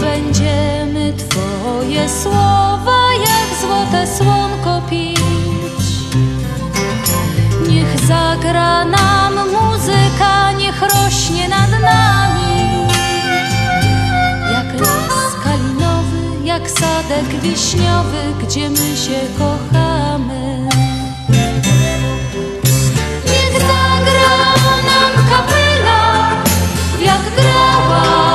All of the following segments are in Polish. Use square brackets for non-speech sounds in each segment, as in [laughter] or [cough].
będziemy Twoje słowa jak złote słonko pić. Niech zagra nam muzyka, niech rośnie nad nami. Jak las kalinowy, jak sadek wiśniowy, gdzie my się kochamy. Niech zagra nam kapela, jak grała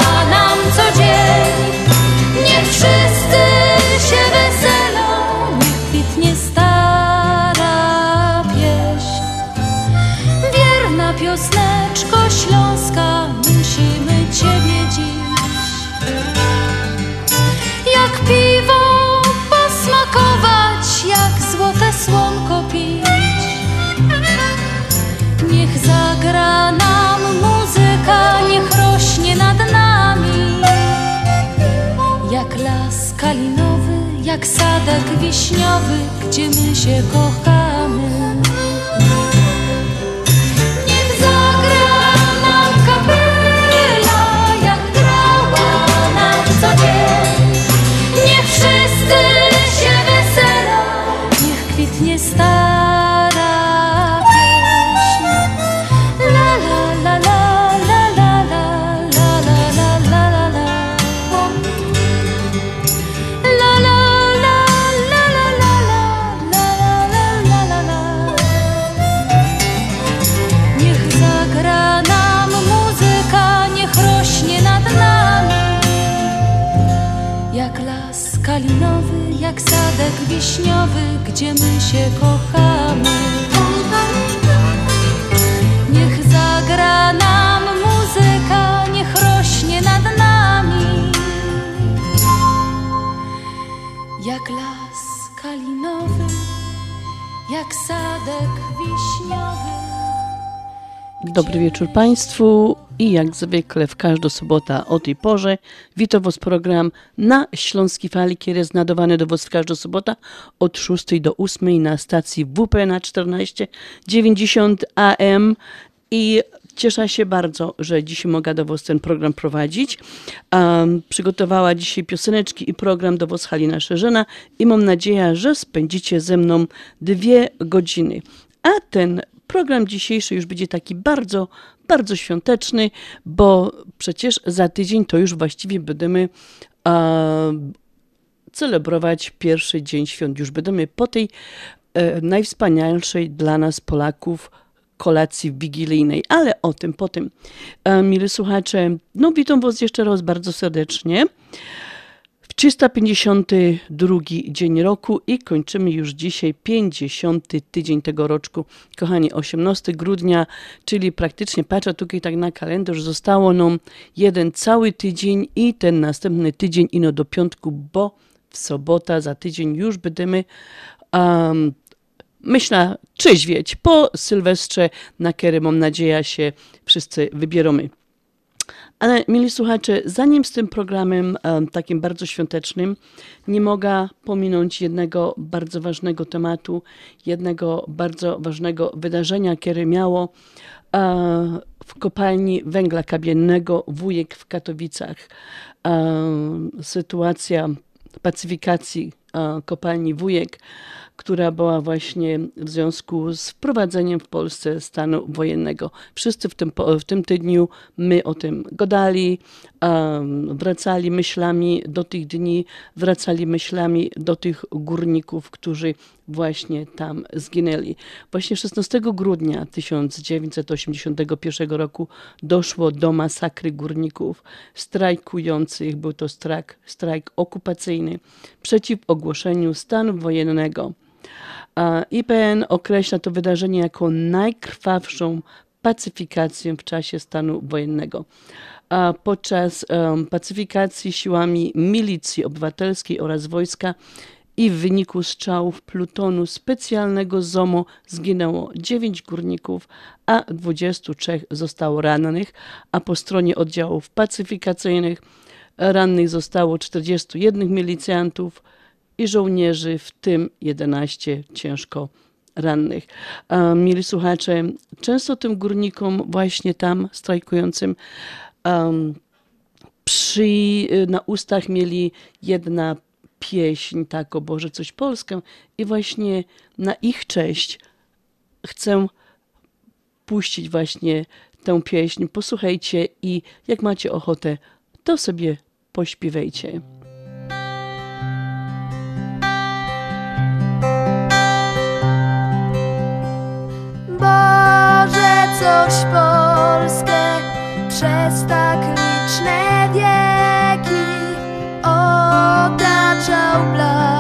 jak sadek wiśniowy, gdzie my się kochamy. Dobry wieczór Państwu i jak zwykle w każdą sobotę o tej porze witam Was program na Śląskiej Fali, który jest nadawany do Was w każdą sobotę od 6 do 8 na stacji WP na 1490 AM i cieszę się bardzo, że dzisiaj mogę do Was ten program prowadzić. Um, przygotowała dzisiaj pioseneczki i program do Was Halina Szerzyna i mam nadzieję, że spędzicie ze mną dwie godziny. A ten program dzisiejszy już będzie taki bardzo, bardzo świąteczny, bo przecież za tydzień to już właściwie będziemy e, celebrować pierwszy dzień świąt. Już będziemy po tej e, najwspanialszej dla nas Polaków kolacji wigilijnej, ale o tym potem. E, mili słuchacze, no witam Was jeszcze raz bardzo serdecznie. W 352 dzień roku i kończymy już dzisiaj 50 tydzień tego roczku. Kochani, 18 grudnia, czyli praktycznie patrzę tutaj tak na kalendarz, zostało nam jeden cały tydzień i ten następny tydzień ino do piątku, bo w sobota za tydzień już będziemy um, myślę trzeźwieć po Sylwestrze, na który mam nadzieję się wszyscy wybieramy. Ale mili słuchacze, zanim z tym programem um, takim bardzo świątecznym, nie mogę pominąć jednego bardzo ważnego tematu, jednego bardzo ważnego wydarzenia, które miało e, w kopalni węgla kamiennego Wujek w Katowicach. E, sytuacja pacyfikacji e, kopalni Wujek, która była właśnie w związku z wprowadzeniem w Polsce stanu wojennego. Wszyscy w tym, w tym tygodniu my o tym gadali, wracali myślami do tych dni, wracali myślami do tych górników, którzy właśnie tam zginęli. Właśnie 16 grudnia 1981 roku doszło do masakry górników strajkujących. Był to strajk, strajk okupacyjny przeciw ogłoszeniu stanu wojennego. IPN określa to wydarzenie jako najkrwawszą pacyfikację w czasie stanu wojennego. Podczas pacyfikacji siłami milicji obywatelskiej oraz wojska i w wyniku strzałów plutonu specjalnego ZOMO zginęło 9 górników, a 23 zostało rannych, a po stronie oddziałów pacyfikacyjnych rannych zostało 41 milicjantów i żołnierzy, w tym 11 ciężko rannych. A, Mili słuchacze, często tym górnikom właśnie tam strajkującym em, przy, na ustach mieli jedna pieśń, tak, o Boże, coś Polskę i właśnie na ich cześć chcę puścić właśnie tę pieśń. Posłuchajcie i jak macie ochotę, to sobie pośpiewajcie. Coś Polskę przez tak liczne wieki otaczał blaskiem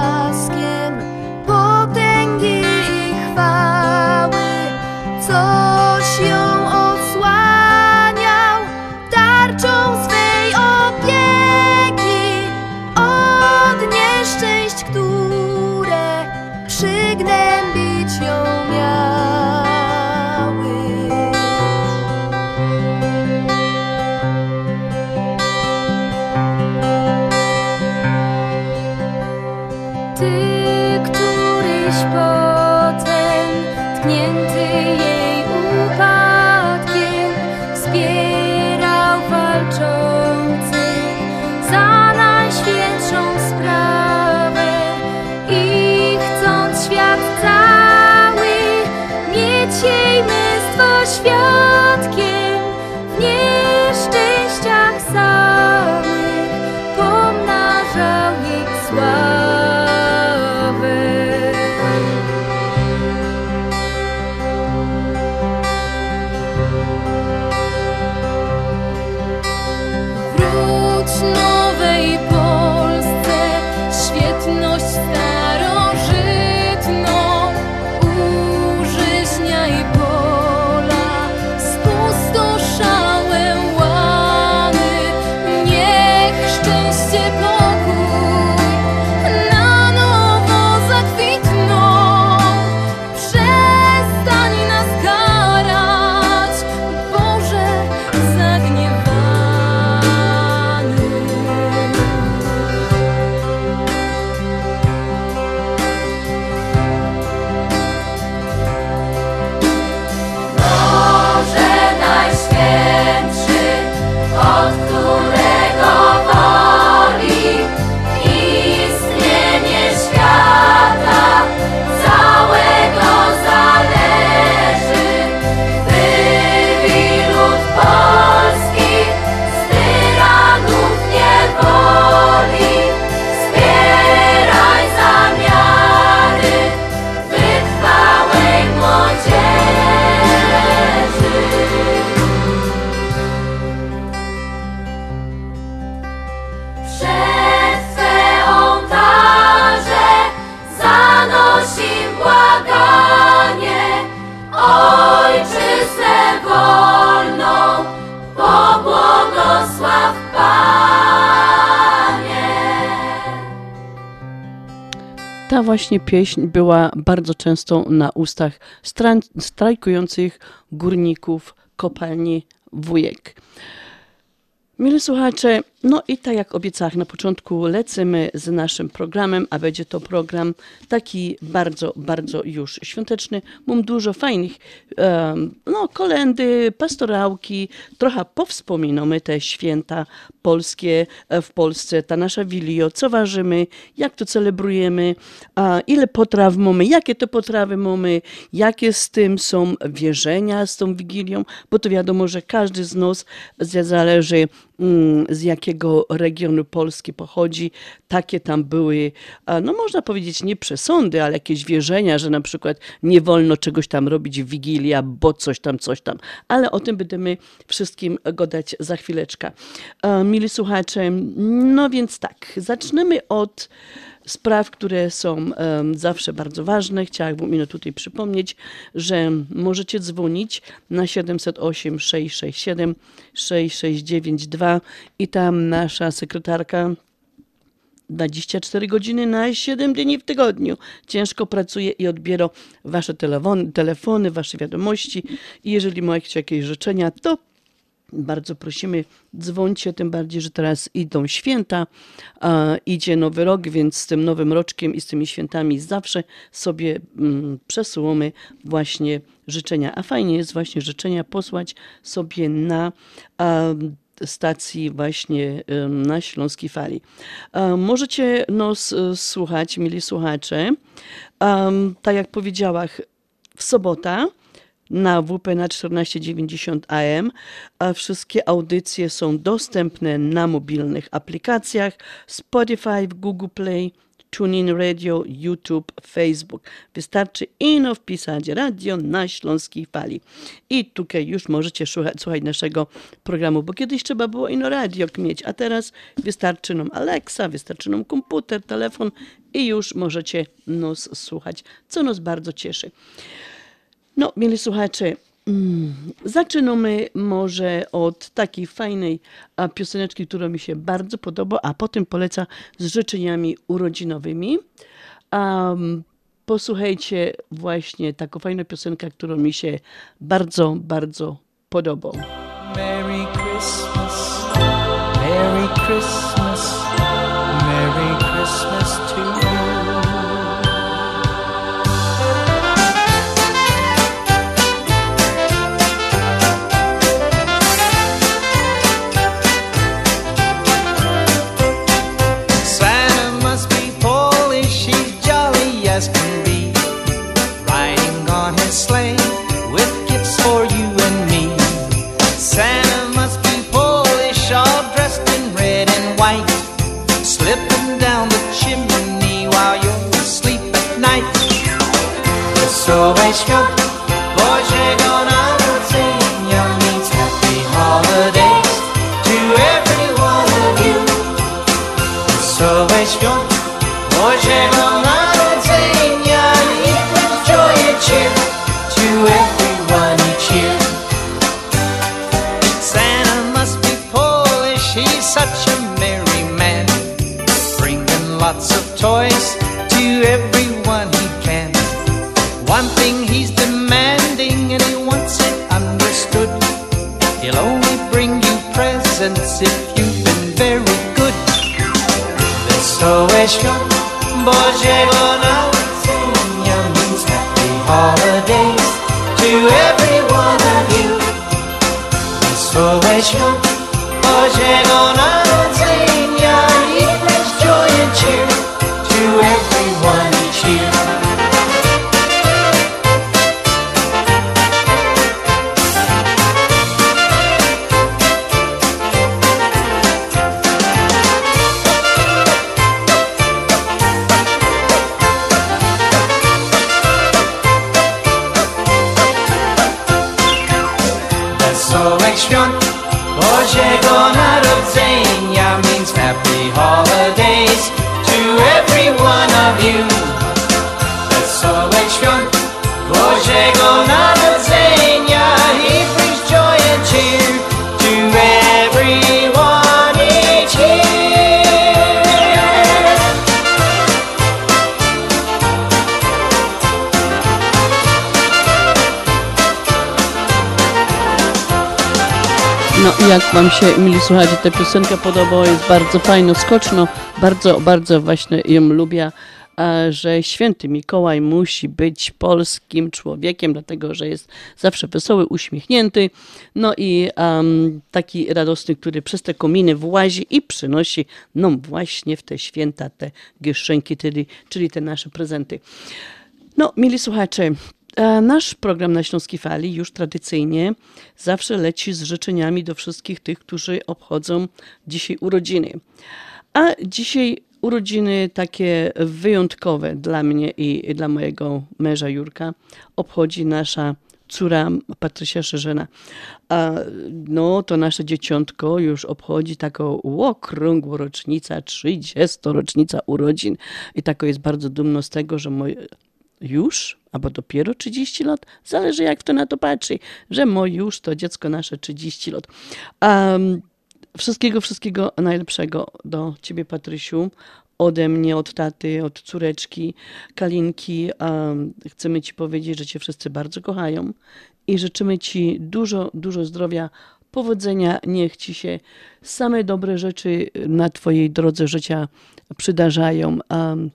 Wróć właśnie pieśń była bardzo często na ustach stra- strajkujących górników kopalni Wujek. Mili słuchacze, no i tak jak obiecałam na początku, lecimy z naszym programem, a będzie to program taki bardzo, bardzo już świąteczny. Mam dużo fajnych, em, no kolendy, pastorałki, trochę powspominamy te święta polskie e, w Polsce, ta nasza Wilio, co ważymy, jak to celebrujemy, a ile potraw mamy, jakie to potrawy mamy, jakie z tym są wierzenia z tą Wigilią, bo to wiadomo, że każdy z nas zależy z jakiego regionu Polski pochodzi, takie tam były, a, no można powiedzieć nie przesądy, ale jakieś wierzenia, że na przykład nie wolno czegoś tam robić w Wigilia, bo coś tam, coś tam. Ale o tym będziemy wszystkim gadać za chwileczkę. E, Mili słuchacze, no więc tak, zaczniemy od spraw, które są zawsze bardzo ważne. Chciałabym tutaj przypomnieć, że możecie dzwonić na 708 667 6692 i tam nasza sekretarka 24 godziny na 7 dni w tygodniu. Ciężko pracuje i odbiera wasze telefony, telefony, wasze wiadomości. I jeżeli macie jakieś życzenia, to bardzo prosimy, dzwońcie, tym bardziej, że teraz idą święta, idzie nowy rok, więc z tym nowym roczkiem i z tymi świętami zawsze sobie mm, przesyłamy właśnie życzenia. A fajnie jest właśnie życzenia posłać sobie na stacji właśnie na Śląskiej Fali. Możecie nos e, słuchać, mili słuchacze, tak jak powiedziałam, w sobota na WP na 1490 AM, a wszystkie audycje są dostępne na mobilnych aplikacjach Spotify, Google Play, TuneIn Radio, YouTube, Facebook. Wystarczy ino wpisać radio na Śląskiej Fali. I tutaj już możecie słuchać, słuchać naszego programu, bo kiedyś trzeba było ino radio mieć, a teraz wystarczy nam Alexa, wystarczy nam komputer, telefon i już możecie nas słuchać, co nas bardzo cieszy. No, mieli słuchacze, mm, zaczynamy może od takiej fajnej pioseneczki, która mi się bardzo podoba, a potem poleca z życzeniami urodzinowymi. Um, posłuchajcie właśnie taką fajną piosenkę, która mi się bardzo, bardzo podoba. Merry Christmas, Merry Christmas, Wesołe świąt presents if you've been very good. Wesołe świąt Bożego jak wam się, mili słuchacze, ta piosenka podobała, jest bardzo fajno, skoczno, bardzo, bardzo właśnie ją lubię, że święty Mikołaj musi być polskim człowiekiem, dlatego że jest zawsze wesoły, uśmiechnięty, no i um, taki radosny, który przez te kominy włazi i przynosi nam właśnie w te święta te gieszynki, czyli, czyli te nasze prezenty. No, mili słuchacze, nasz program na Śląskiej Fali już tradycyjnie zawsze leci z życzeniami do wszystkich tych, którzy obchodzą dzisiaj urodziny. A dzisiaj urodziny takie wyjątkowe dla mnie i dla mojego męża Jurka obchodzi nasza córa Patrysia Szerzena. A, no to nasze dzieciątko już obchodzi taką okrągłą rocznicę, 30 rocznica urodzin i tako jest bardzo dumno z tego, że moje już, albo dopiero 30 lat, zależy jak kto na to patrzy, że mo już to dziecko nasze 30 lat. Um, wszystkiego, wszystkiego najlepszego do ciebie, Patrysiu. Ode mnie, od taty, od córeczki, Kalinki. Um, chcemy ci powiedzieć, że cię wszyscy bardzo kochają i życzymy ci dużo, dużo zdrowia, powodzenia. Niech ci się same dobre rzeczy na twojej drodze życia przydarzają. Um,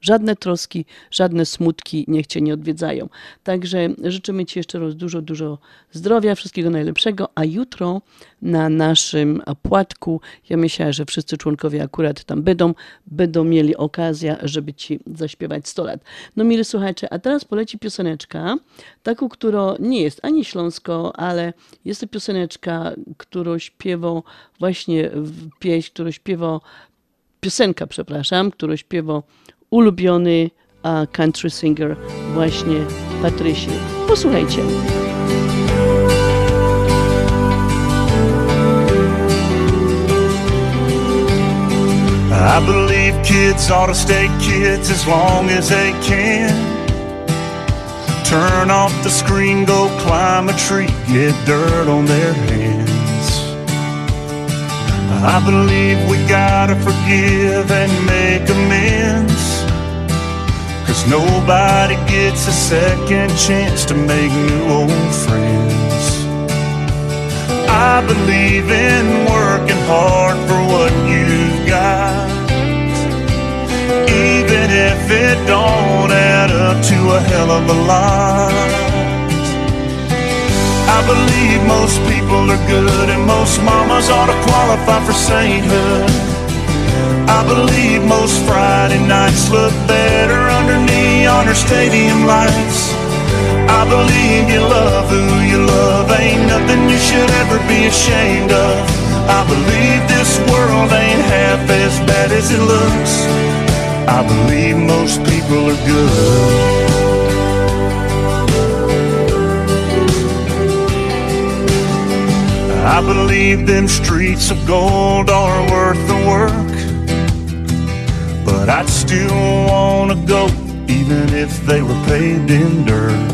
Żadne troski, żadne smutki niech Cię nie odwiedzają. Także życzymy Ci jeszcze raz dużo, dużo zdrowia, wszystkiego najlepszego, a jutro na naszym płatku, ja myślę, że wszyscy członkowie akurat tam będą, będą mieli okazję, żeby Ci zaśpiewać 100 lat. No mili słuchacze, a teraz poleci pioseneczka, taką, która nie jest ani śląsko, ale jest to pioseneczka, którą śpiewał właśnie pieśń, którą śpiewał piosenka, przepraszam, którą śpiewał ulubiony country singer właśnie Patrysi. Posłuchajcie. I believe kids ought to stay kids as long as they can. Turn off the screen, go climb a tree, get dirt on their hands. I believe we gotta forgive and make amends. Cause nobody gets a second chance to make new old friends. I believe in working hard for what you've got. Even if it don't add up to a hell of a lot. I believe most people are good and most mamas ought to qualify for sainthood. I believe most Friday nights look better under neon or stadium lights. I believe you love who you love, ain't nothing you should ever be ashamed of. I believe this world ain't half as bad as it looks. I believe most people are good. I believe them streets of gold are worth the work. But I'd still wanna go even if they were paved in dirt.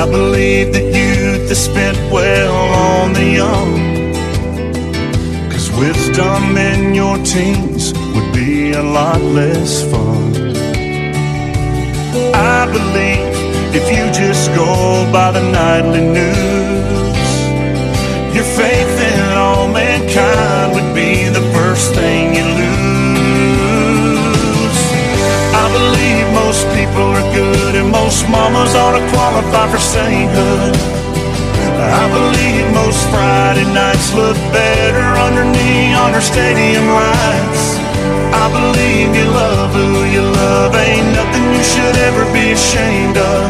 I believe that youth is spent well on the young. Cause wisdom in your teens would be a lot less fun. I believe if you just go by the nightly news, your faith in all mankind would be the first thing you believe most people are good and most mamas ought to qualify for sainthood. I believe most Friday nights look better under neon or stadium lights. I believe you love who you love, ain't nothing you should ever be ashamed of.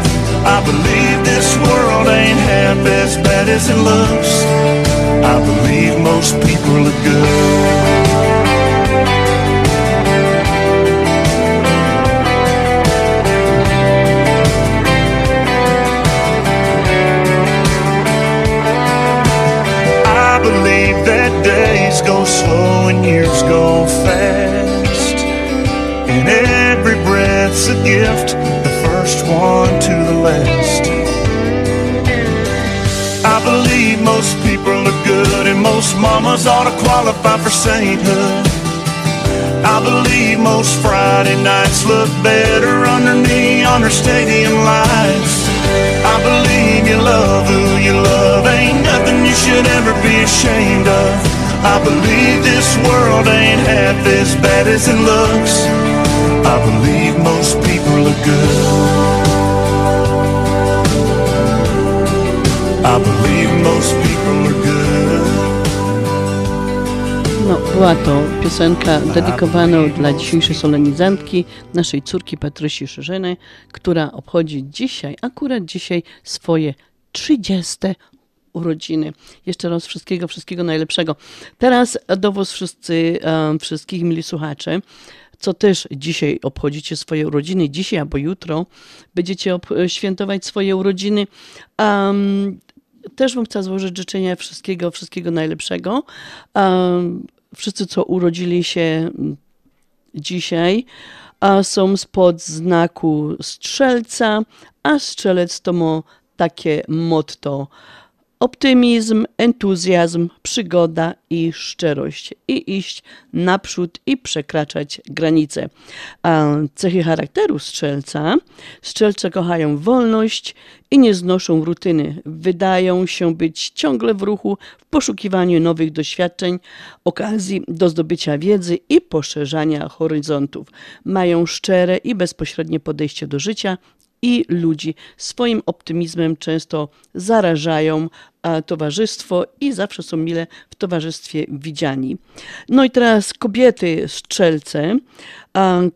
I believe this world ain't half as bad as it looks. I believe most people are good. Days go slow and years go fast. And every breath's a gift, the first one to the last. I believe most people are good and most mamas ought to qualify for sainthood. I believe most Friday nights look better under neon or stadium lights. I believe you love who you love, ain't nothing you should ever be ashamed of. I believe this world ain't half as bad as it looks. I believe most people are good. I believe most people are good. No, była to piosenka dedykowana dla dzisiejszej solenizantki, naszej córki Patrysi Szerzyny, która obchodzi dzisiaj, akurat dzisiaj swoje 30 urodziny. Jeszcze raz wszystkiego, wszystkiego najlepszego. Teraz do wszyscy, wszystkich mili słuchacze. co też dzisiaj obchodzicie swoje urodziny, dzisiaj albo jutro będziecie ob- świętować swoje urodziny. Um, też bym chciała złożyć życzenia wszystkiego, wszystkiego najlepszego. Um, wszyscy, co urodzili się dzisiaj, a są spod znaku strzelca, a strzelec to ma takie motto optymizm, entuzjazm, przygoda i szczerość. I iść naprzód i przekraczać granice. A cechy charakteru strzelca. Strzelce kochają wolność i nie znoszą rutyny. Wydają się być ciągle w ruchu, w poszukiwaniu nowych doświadczeń, okazji do zdobycia wiedzy i poszerzania horyzontów. Mają szczere i bezpośrednie podejście do życia i ludzi. Swoim optymizmem często zarażają towarzystwo i zawsze są mile w towarzystwie widziani. No i teraz kobiety strzelce.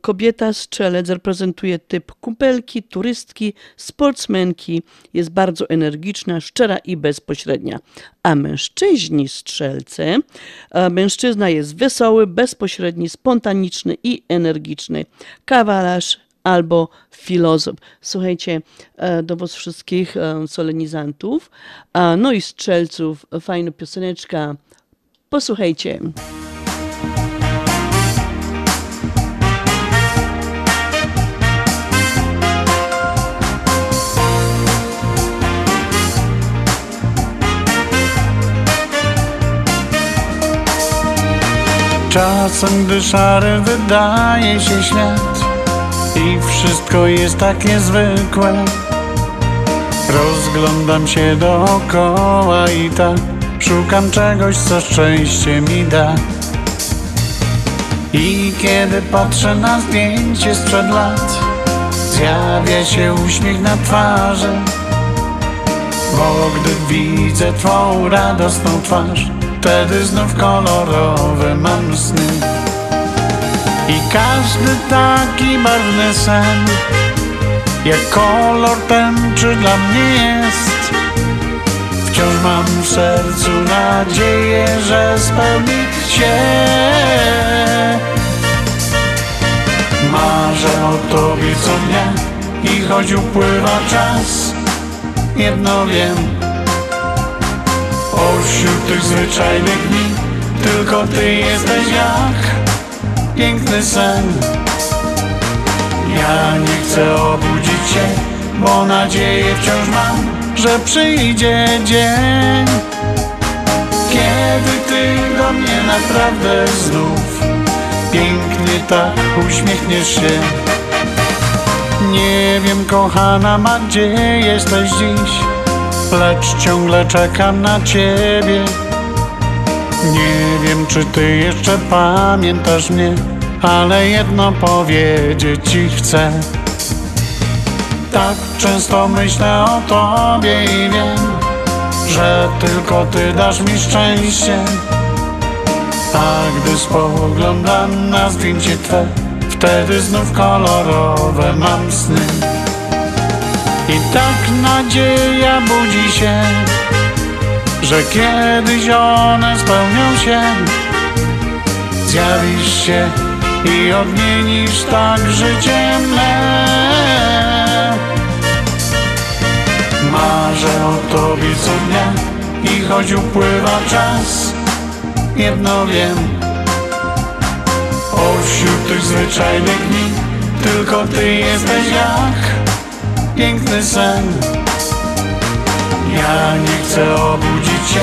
Kobieta strzelec reprezentuje typ kumpelki, turystki, sportsmenki. Jest bardzo energiczna, szczera i bezpośrednia. A mężczyźni strzelce, mężczyzna jest wesoły, bezpośredni, spontaniczny i energiczny. Kawalarz, albo filozof. Słuchajcie, e, do was wszystkich e, solenizantów, no i strzelców, fajna pioseneczka. Posłuchajcie. Czasem, gdy szary wydaje się świat i wszystko jest tak niezwykłe, rozglądam się dookoła i tak szukam czegoś, co szczęście mi da. I kiedy patrzę na zdjęcie sprzed lat, zjawia się uśmiech na twarzy. Bo gdy widzę Twą radosną twarz, wtedy znów kolorowe mam sny. I każdy taki barwny sen, jak kolor tęczy dla mnie jest. Wciąż mam w sercu nadzieję, że spełni się. Marzę o Tobie co dnia i choć upływa czas, jedno wiem Pośród tych zwyczajnych dni Tylko Ty jesteś jak piękny sen Ja nie chcę obudzić się Bo nadzieję wciąż mam Że przyjdzie dzień Kiedy Ty do mnie naprawdę znów Pięknie tak uśmiechniesz się nie wiem, kochana ma, gdzie jesteś dziś, lecz ciągle czekam na ciebie. Nie wiem, czy ty jeszcze pamiętasz mnie, ale jedno powiedzieć ci chcę. Tak często myślę o tobie i wiem, że tylko ty dasz mi szczęście. A gdy spoglądam na zdjęcie twe, Wtedy znów kolorowe mam sny I tak nadzieja budzi się Że kiedyś one spełnią się. Zjawisz się i odmienisz tak życie me. Marzę o Tobie co dnia I choć upływa czas Jedno wiem. Pośród tych zwyczajnych dni Tylko Ty jesteś jak piękny sen Ja nie chcę obudzić się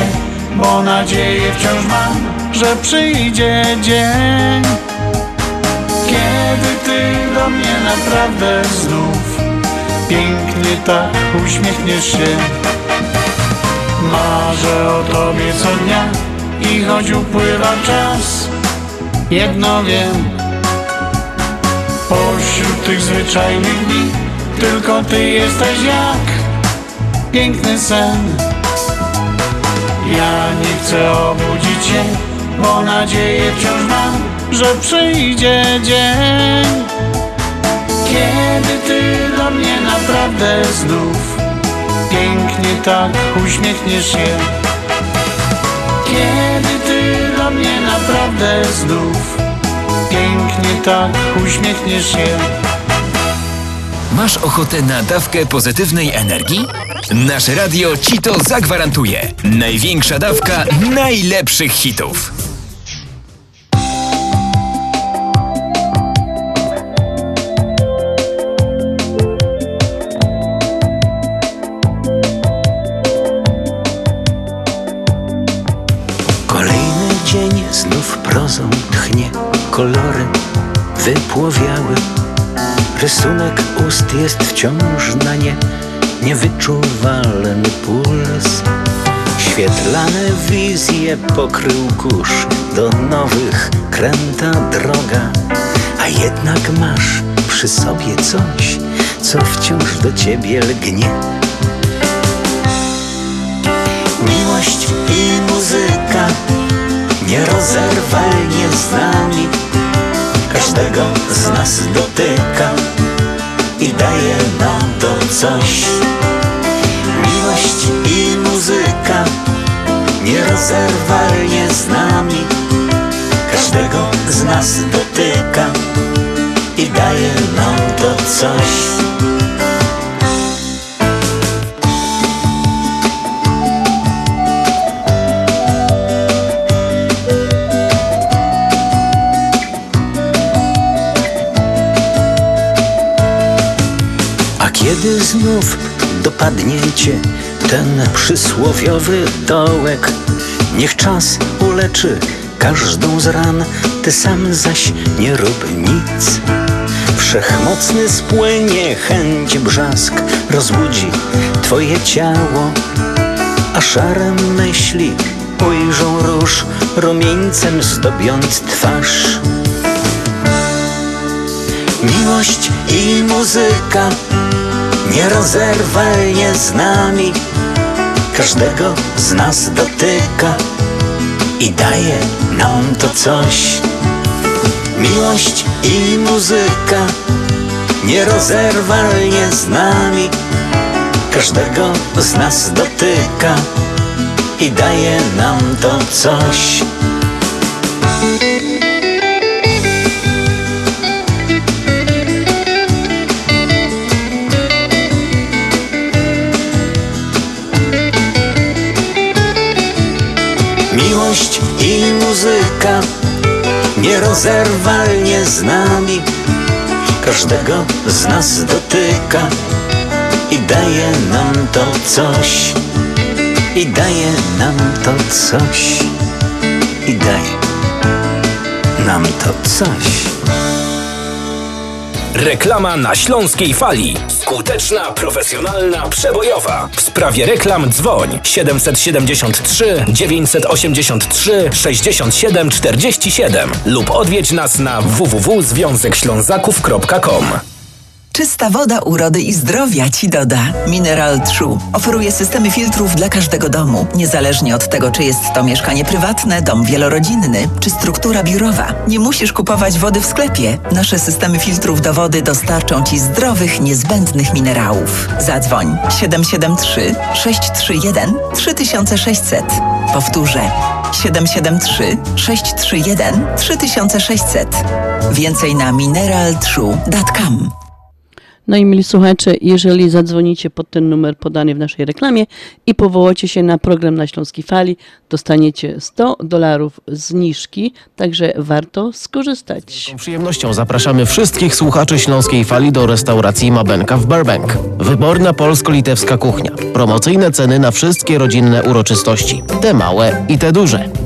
Bo nadzieję wciąż mam Że przyjdzie dzień. Kiedy Ty do mnie naprawdę znów Pięknie tak uśmiechniesz się Marzę o Tobie co dnia I choć upływa czas Jedno wiem. Pośród tych zwyczajnych dni Tylko Ty jesteś jak Piękny sen Ja nie chcę obudzić się Bo nadzieję wciąż mam Że przyjdzie dzień Kiedy Ty do mnie naprawdę znów Pięknie tak uśmiechniesz się Kiedy Ty do mnie naprawdę znów pięknie tak uśmiechniesz się. Masz ochotę na dawkę pozytywnej energii? Nasze radio ci to zagwarantuje. Największa dawka najlepszych hitów. Kolejny dzień znów prozą tchnie, kolory wypłowiały. Rysunek ust jest wciąż na nie, niewyczuwalny puls. Świetlane wizje pokrył kurz, do nowych kręta droga. A jednak masz przy sobie coś, co wciąż do ciebie lgnie. Miłość i muzyka nierozerwalnie z nami Każdego z nas dotyka i daje nam to coś. Miłość i muzyka nierozerwalnie z nami Każdego z nas dotyka i daje nam to coś kiedy znów dopadnie cię ten przysłowiowy dołek, niech czas uleczy każdą z ran, ty sam zaś nie rób nic. Wszechmocny spłynie chęć brzask, rozbudzi twoje ciało, a szare myśli ujrzą róż, rumieńcem zdobiąc twarz. Miłość i muzyka nierozerwalnie z nami. Każdego z nas dotyka i daje nam to coś. Miłość i muzyka nierozerwalnie z nami. Każdego z nas dotyka i daje nam to coś nierozerwalnie z nami. Każdego z nas dotyka i daje nam to coś. I daje nam to coś. I daje nam to coś Reklama na Śląskiej Fali. Skuteczna, profesjonalna, przebojowa. W sprawie reklam dzwoń 773 983 67 47 lub odwiedź nas na www.związekślązaków.com. Czysta woda urody i zdrowia ci doda. Mineral True oferuje systemy filtrów dla każdego domu, niezależnie od tego, czy jest to mieszkanie prywatne, dom wielorodzinny, czy struktura biurowa. Nie musisz kupować wody w sklepie. Nasze systemy filtrów do wody dostarczą ci zdrowych, niezbędnych minerałów. Zadzwoń 773 631 3600. Powtórzę 773 631 3600. Więcej na mineraltrue.com. No i mili słuchacze, jeżeli zadzwonicie pod ten numer podany w naszej reklamie i powołacie się na program na Śląskiej Fali, dostaniecie 100 dolarów zniżki, także warto skorzystać. Z przyjemnością zapraszamy wszystkich słuchaczy Śląskiej Fali do restauracji Mabenka w Burbank. Wyborna polsko-litewska kuchnia. Promocyjne ceny na wszystkie rodzinne uroczystości. Te małe i te duże.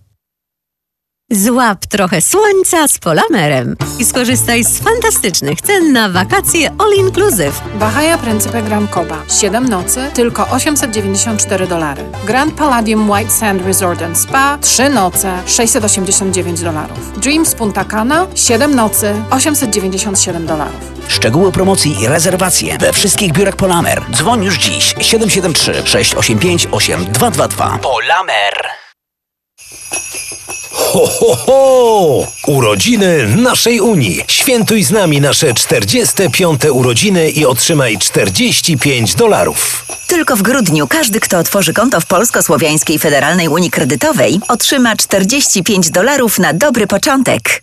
Złap trochę słońca z Polamerem i skorzystaj z fantastycznych cen na wakacje all inclusive. Bahaja Principe Grand Coba. 7 nocy, tylko 894 dolary. Grand Palladium White Sand Resort and Spa. 3 noce, 689 dolarów. Dreams Punta Cana. 7 nocy, 897 dolarów. Szczegóły promocji i rezerwacje we wszystkich biurach Polamer. Dzwoń już dziś 773 685 8222. Polamer. Ho, ho, ho! Urodziny naszej Unii. Świętuj z nami nasze 45. urodziny i otrzymaj 45 dolarów. Tylko w grudniu każdy, kto otworzy konto w Polsko-Słowiańskiej Federalnej Unii Kredytowej, otrzyma 45 dolarów na dobry początek.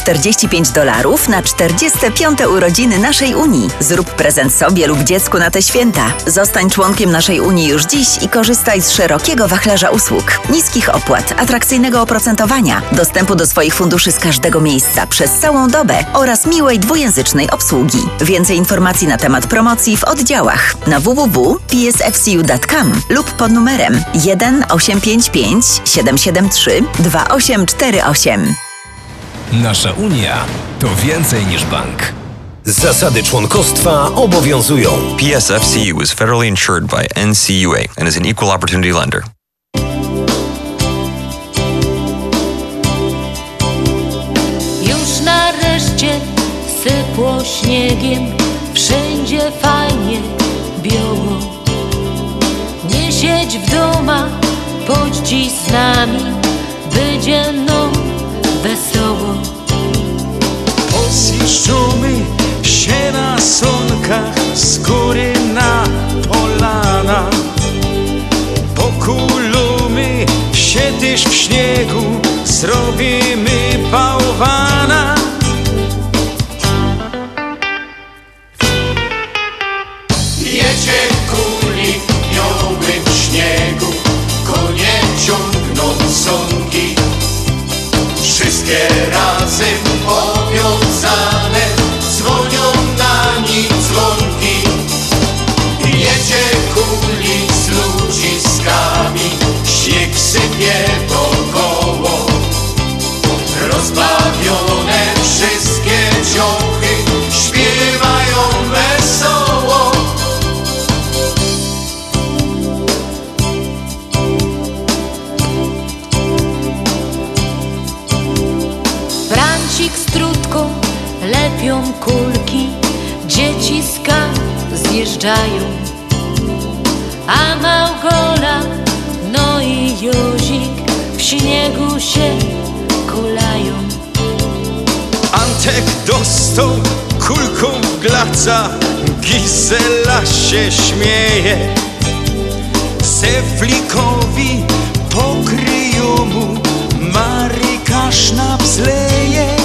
45 dolarów na 45. urodziny naszej Unii. Zrób prezent sobie lub dziecku na te święta. Zostań członkiem naszej Unii już dziś i korzystaj z szerokiego wachlarza usług, niskich opłat, atrakcyjnego oprocentowania, dostępu do swoich funduszy z każdego miejsca przez całą dobę oraz miłej dwujęzycznej obsługi. Więcej informacji na temat promocji w oddziałach na www.psfcu.com lub pod numerem 1 855 773 2848. Nasza Unia to więcej niż bank. Zasady członkostwa obowiązują. PSFCU is federally insured by NCUA and is an equal opportunity lender. Już nareszcie sypło śniegiem, wszędzie fajnie biało. Nie siedź w domach, chodź dziś z nami, będzie no wesoło. Pozjeżdżamy się na sonkach z góry na polana Pokulamy się też w śniegu, zrobimy bałwana sypie wokoło. Rozbawione wszystkie ciochy śpiewają wesoło. Francik z trutką lepią kulki, dzieci z zjeżdżają. A Małgola, śniegu się kulają. Antek dostał kulką w glaca, Gizela się śmieje. Seflikowi pokryją mu, Maryka sznaps leje.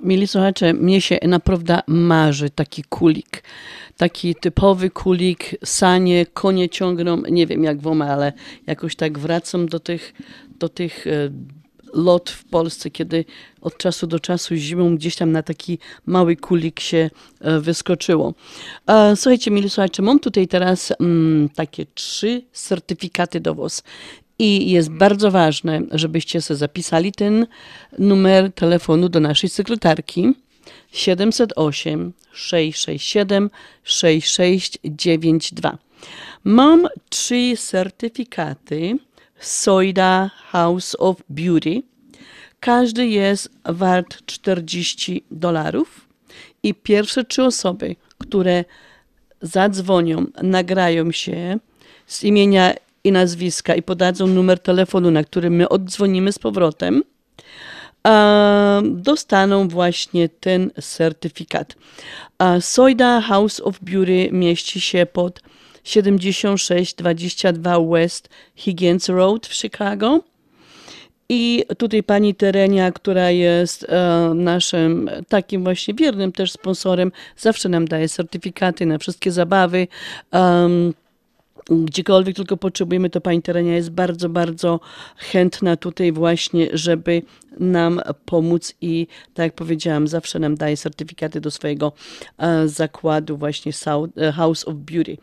No, mili słuchacze, mnie się naprawdę marzy taki kulik. Taki typowy kulik, sanie, konie ciągną, nie wiem jak woma, ale jakoś tak wracam do tych, do tych e, lot w Polsce, kiedy od czasu do czasu zimą gdzieś tam na taki mały kulik się e, wyskoczyło. E, Słuchajcie, mili słuchacze, mam tutaj teraz mm, takie trzy certyfikaty do WOS. I jest bardzo ważne, żebyście sobie zapisali ten numer telefonu do naszej sekretarki. 708 667 6692. Mam trzy certyfikaty Soida House of Beauty. Każdy jest wart 40 dolarów i pierwsze trzy osoby, które zadzwonią, nagrają się z imienia i nazwiska i podadzą numer telefonu, na który my oddzwonimy z powrotem, dostaną właśnie ten certyfikat. A Soida House of Beauty mieści się pod 7622 West Higgins Road w Chicago. I tutaj pani Terenia, która jest e, naszym takim właśnie wiernym też sponsorem, zawsze nam daje certyfikaty na wszystkie zabawy. Um, gdziekolwiek tylko potrzebujemy, to pani Terenia jest bardzo, bardzo chętna tutaj właśnie, żeby nam pomóc i tak jak powiedziałam, zawsze nam daje certyfikaty do swojego e, zakładu właśnie e, House of Beauty.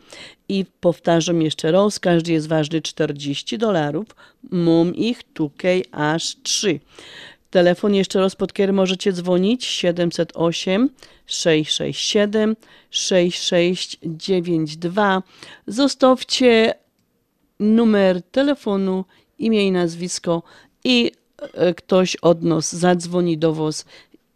I powtarzam jeszcze raz, każdy jest ważny 40 dolarów, mam ich tutaj aż 3. Telefon jeszcze raz, pod który możecie dzwonić 708 667 6692. Zostawcie numer telefonu, imię i nazwisko i e, ktoś od nas zadzwoni do Was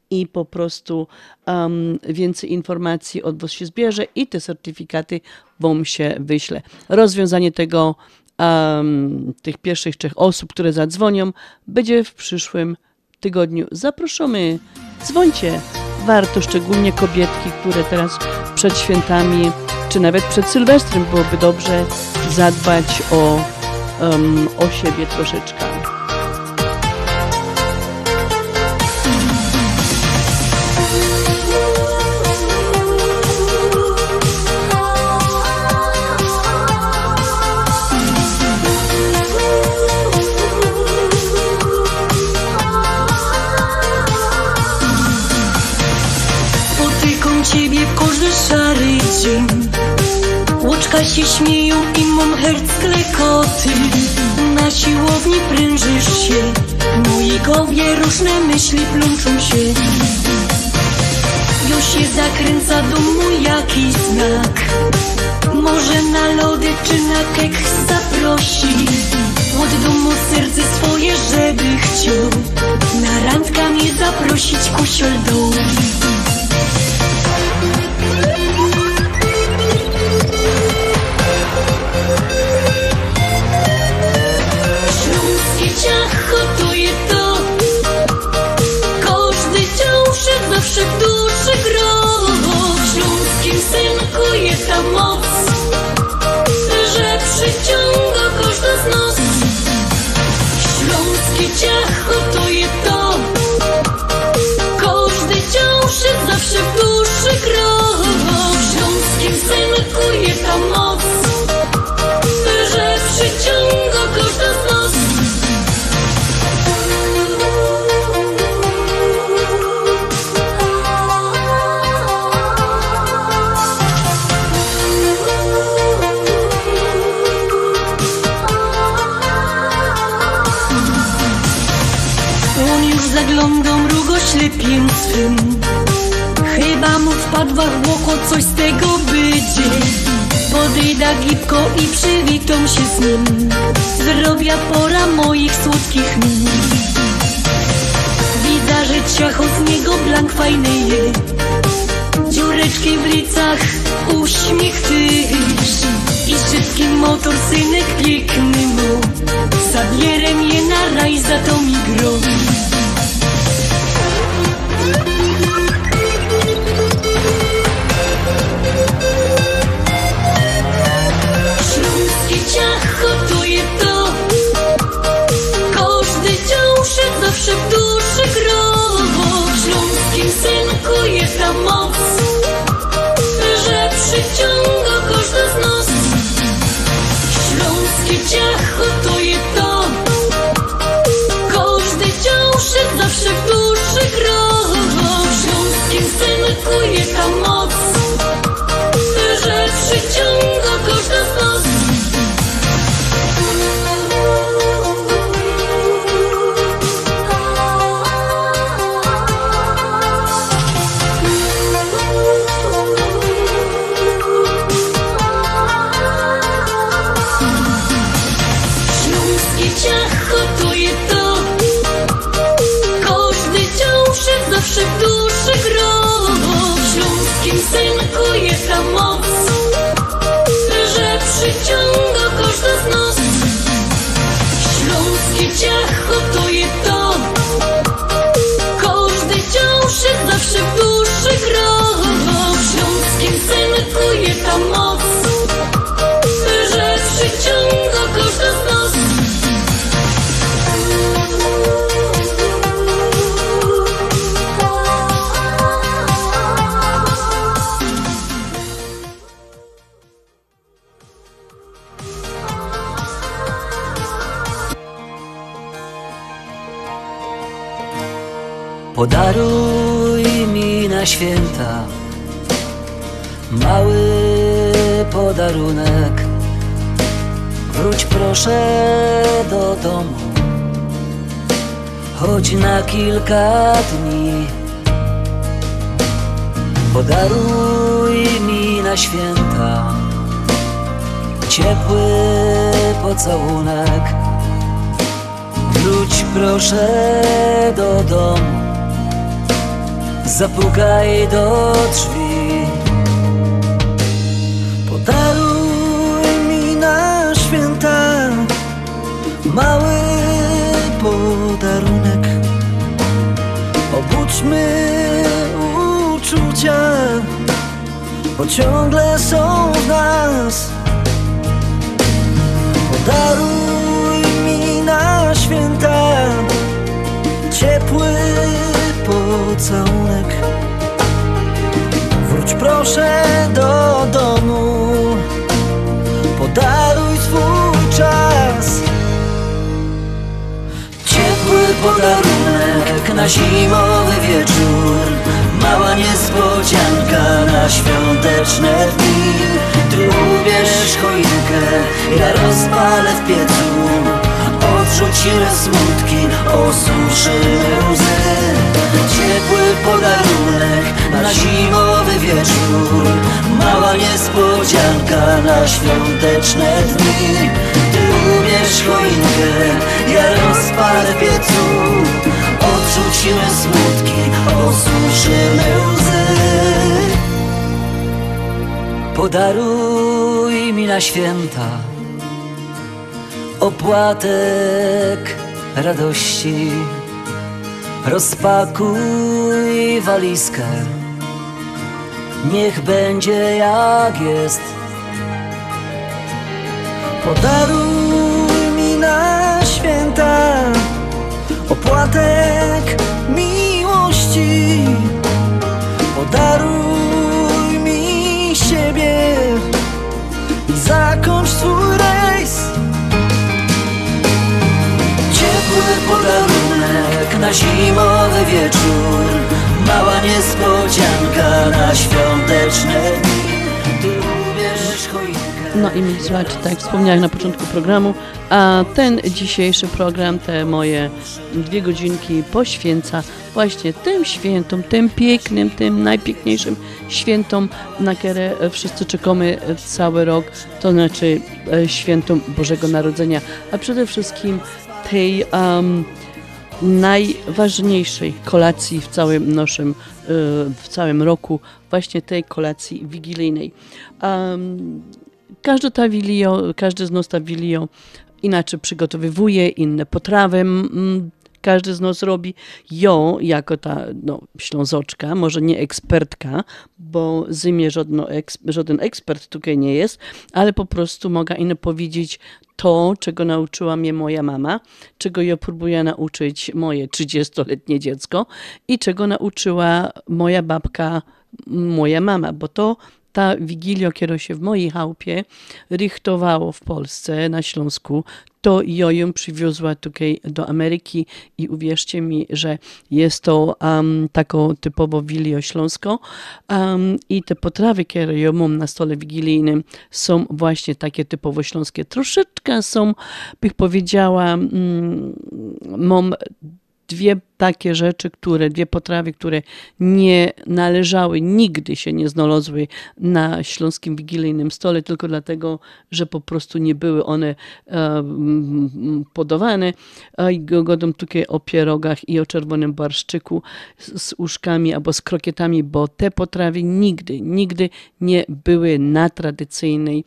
i po prostu um, więcej informacji od Was się zbierze i te certyfikaty Wam się wyśle. Rozwiązanie tego, um, tych pierwszych trzech osób, które zadzwonią, będzie w przyszłym tygodniu. Zapraszamy, dzwońcie. Warto, szczególnie kobietki, które teraz przed świętami, czy nawet przed Sylwestrem byłoby dobrze zadbać o, um, o siebie troszeczkę. Łoczka się śmieją i mam herc klekoty. Na siłowni prężysz się mojej głowie różne myśli plączą się. Już się zakręca do mój jakiś znak. Może na lody czy na kek zaprosi. Od domu serce swoje, żeby chciał. Na randka mnie zaprosić kusiol dół chamou swym Chyba mu wpadła w oko coś z tego będzie Podejda gipko i przywitam się z nim. Zdrowia pora moich słodkich min. Widzę, że ciacho z niego blank fajny je. Dziureczki w licach, uśmiech tyż I szybki motor synek piękny mu. Zabierę mnie na raj, za to mi grozi zawsze w duszy gro W śląskim synku jest ta moc na święta mały podarunek. Wróć proszę do domu, choć na kilka dni. Podaruj mi na święta ciepły pocałunek. Wróć proszę do domu, zapukaj do drzwi. Podaruj mi na święta mały podarunek. Obudźmy uczucia, bo ciągle są w nas. Podaruj proszę do domu, podaruj swój czas. Ciepły podarunek na zimowy wieczór. Mała niespodzianka na świąteczne dni. Ty ubierz choinkę, ja rozpalę w piecu. Odrzucimy smutki, osuszymy łzy. Ciepły podarunek na zimowy wieczór. Mała niespodzianka na świąteczne dni. Ty ubierz choinkę, ja rozpalę w piecu. Odrzucimy smutki, osuszymy łzy. Podaruj mi na święta Opłatek radości. Rozpakuj walizkę Niech będzie jak jest. Podaruj mi na święta Opłatek miłości. Podaruj mi siebie I zakończ swój rejs. Ciepły podarunek na zimowy wieczór Mała niespodzianka na świąteczne dni. No i słuchajcie, tak jak wspomniałem na początku programu, a ten dzisiejszy program, te moje dwie godzinki poświęca właśnie tym świętom, tym pięknym, tym najpiękniejszym świętom, na które wszyscy czekamy cały rok, to znaczy e, świętom Bożego Narodzenia, a przede wszystkim tej um, najważniejszej kolacji w całym naszym, e, w całym roku, właśnie tej kolacji wigilijnej. Um, każdy ta wilio, każdy z nas ta wilio inaczej przygotowywuje, inne potrawy każdy z nas robi. Ją, jako ta no, ślązoczka, może nie ekspertka, bo zimie żadno żaden ekspert tutaj nie jest, ale po prostu mogę ino powiedzieć to, czego nauczyła mnie moja mama, czego ja próbuję nauczyć moje 30-letnie dziecko i czego nauczyła moja babka, moja mama, bo to ta wigilia, która się w mojej chałupie richtowało w Polsce, na Śląsku, to ja ją przywiozła tutaj do Ameryki i uwierzcie mi, że jest to um, taką typowo wilią śląską um, i te potrawy, które ja mam na stole wigilijnym są właśnie takie typowo śląskie. Troszeczkę są, bych powiedziała, mm, mam dwie takie rzeczy, które, dwie potrawy, które nie należały, nigdy się nie znalazły na śląskim wigilijnym stole, tylko dlatego, że po prostu nie były one e, podawane. I godą tutaj o pierogach i o czerwonym barszczyku z, uszkami albo z krokietami, bo te potrawy nigdy, nigdy nie były na tradycyjnej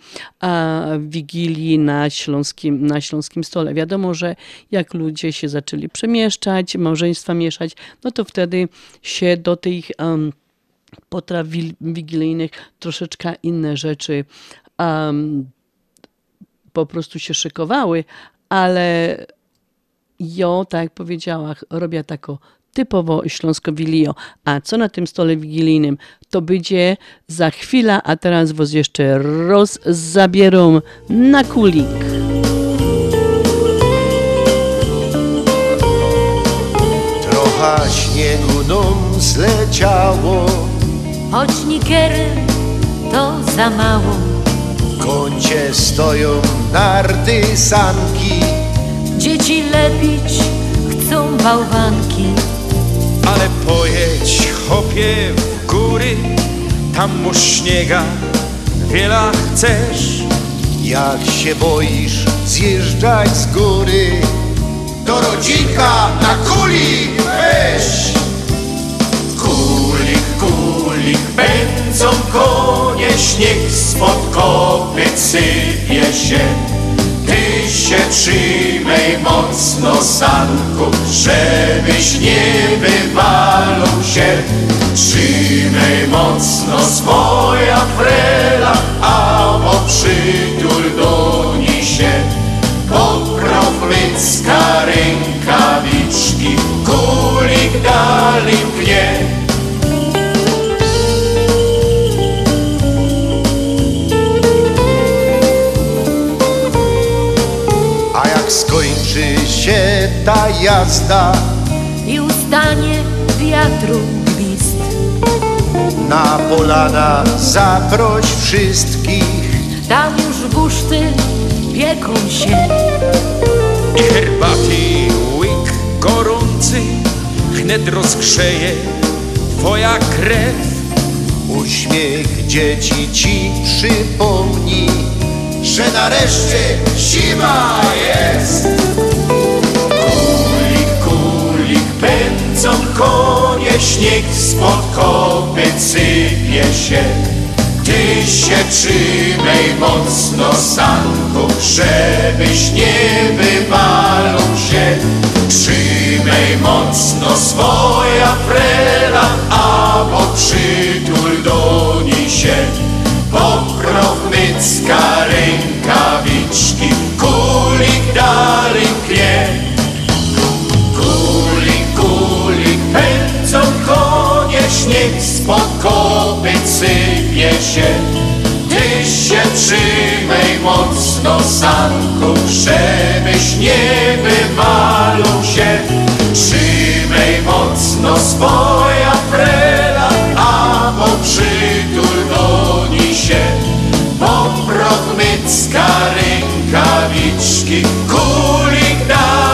wigilii na śląskim, na śląskim stole. Wiadomo, że jak ludzie się zaczęli przemieszczać, mieszać, no to wtedy się do tych um, potraw wigilijnych troszeczkę inne rzeczy um, po prostu się szykowały, ale ja, tak jak powiedziała, robię tako typowo śląsko-wilio. A co na tym stole wigilijnym? To będzie za chwilę, a teraz was jeszcze rozzabierą na kulik. Trochę śniegu nam zleciało. Choć nikierem to za mało. W kącie stoją narty sanki. Dzieci lepić chcą bałwanki. Ale pojedź, chopie, w góry. Tam mu śniega wiela chcesz. Jak się boisz zjeżdżać z góry? To rodzinka na kuli weź Kulik, kulik, pędzą konie, śnieg spod kopyt sypie się. Ty się trzymaj mocno, sanku, żebyś nie wywalał się. Trzymaj mocno swoja frela, a bo przytul do niej się. Pokrowlycka rękawiczki, pnie. A jak skończy się ta jazda I ustanie wiatru gwizd. Na polana zaproś wszystkich. Tam już buszty pieką się. I herbaty łyk gorący Wnet rozgrzeje twoja krew Uśmiech dzieci ci przypomni Że nareszcie zima jest Kulik, kulik, pędzą konie, śnieg spod kopyt sypie się. Ty się trzymaj mocno, sanku, żebyś nie wywalał się. Trzymaj mocno swoja frela, a bo przytul do niej się. Pokrownycka rękawiczki, kulik dalej pnie. Kulik, kulik, pędzą konie, śnieg spod kopyt sypie się. Ty się trzymaj mocno, sanku, żebyś nie wywalał się. Trzymaj mocno swoja frela, a bo przytul do niej się. Poprownycka rękawiczki, kulik dalej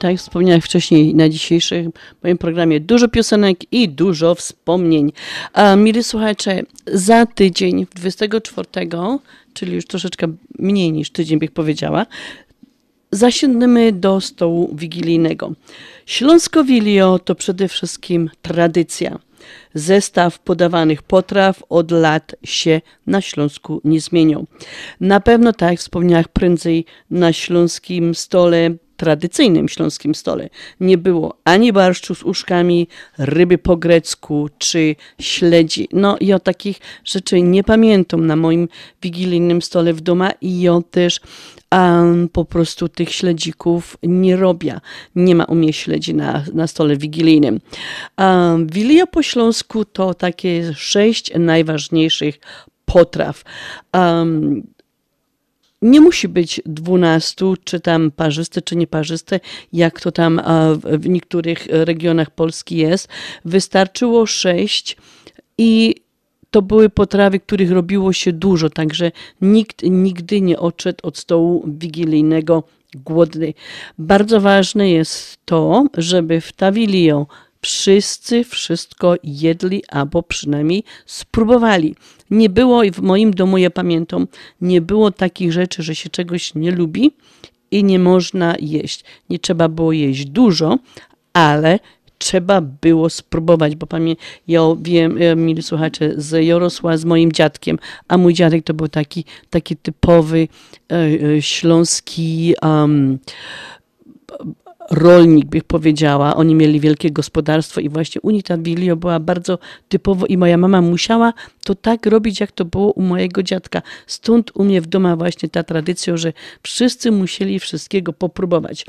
tak jak wspomniałem wcześniej na dzisiejszym moim programie dużo piosenek i dużo wspomnień. A, mili słuchacze, za tydzień, 24, czyli już troszeczkę mniej niż tydzień bych powiedziała, zasiądziemy do stołu wigilijnego. Śląsko Wilio to przede wszystkim tradycja. Zestaw podawanych potraw od lat się na Śląsku nie zmieniał. Na pewno, tak jak wspomniałam prędzej, na śląskim stole tradycyjnym śląskim stole nie było ani barszczu z uszkami, ryby po grecku czy śledzi. No i o takich rzeczy nie pamiętam na moim wigilijnym stole w domu i ja też um, po prostu tych śledzików nie robię. Nie ma u mnie śledzi na, na stole wigilijnym. Um, Wilia po śląsku to takie sześć najważniejszych potraw. Um, nie musi być 12, czy tam parzyste, czy nieparzyste, jak to tam w- niektórych regionach Polski jest. Wystarczyło 6 i to były potrawy, których robiło się dużo, także nikt nigdy nie odszedł od stołu wigilijnego głodny. Bardzo ważne jest to, żeby w Tawilio wszyscy wszystko jedli albo przynajmniej spróbowali. Nie było i w moim domu, ja pamiętam, nie było takich rzeczy, że się czegoś nie lubi i nie można jeść. Nie trzeba było jeść dużo, ale trzeba było spróbować, bo pamię- ja wiem, e, mili słuchacze, z Jorosła z moim dziadkiem, a mój dziadek to był taki, taki typowy e, e, śląski um, rolnik, bych powiedziała. Oni mieli wielkie gospodarstwo i właśnie u nich ta wilio była bardzo typowo i moja mama musiała to tak robić, jak to było u mojego dziadka. Stąd u mnie w domu właśnie ta tradycja, że wszyscy musieli wszystkiego popróbować.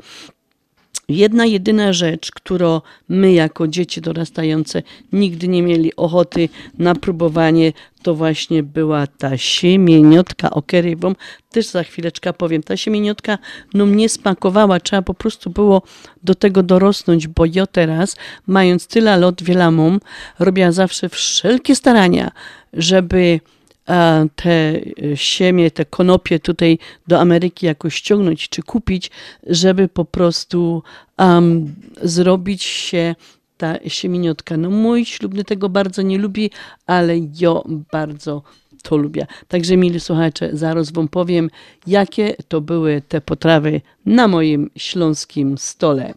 Jedna jedyna rzecz, którą my jako dzieci dorastające nigdy nie mieli ochoty na próbowanie, to właśnie była ta siemieniotka. O wam też za chwileczkę powiem. Ta siemieniotka no mnie smakowała, trzeba po prostu było do tego dorosnąć, bo ja teraz, mając tyle lat wielamą, robiła zawsze wszelkie starania, żeby te e, siemię, te konopie tutaj do Ameryki jakoś ściągnąć czy kupić, żeby po prostu um, zrobić się ta siemieniotka. No mój ślubny tego bardzo nie lubi, ale ja bardzo to lubię. Także mili słuchacze, zaraz wam powiem, jakie to były te potrawy na moim śląskim stole.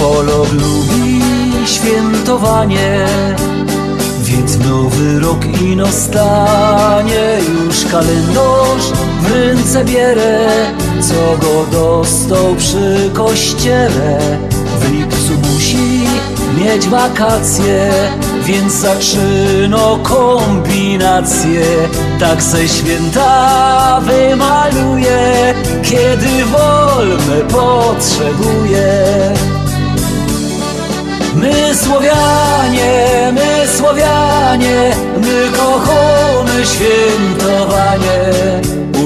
Polog lubi świętowanie, więc nowy rok ino stanie. Już kalendarz w ręce bierę, co go dostał przy kościele. W lipcu musi mieć wakacje, więc zaczyno kombinacje. Tak se święta wymaluje, kiedy wolne potrzebuje. My Słowianie, my Słowianie, my kochamy świętowanie.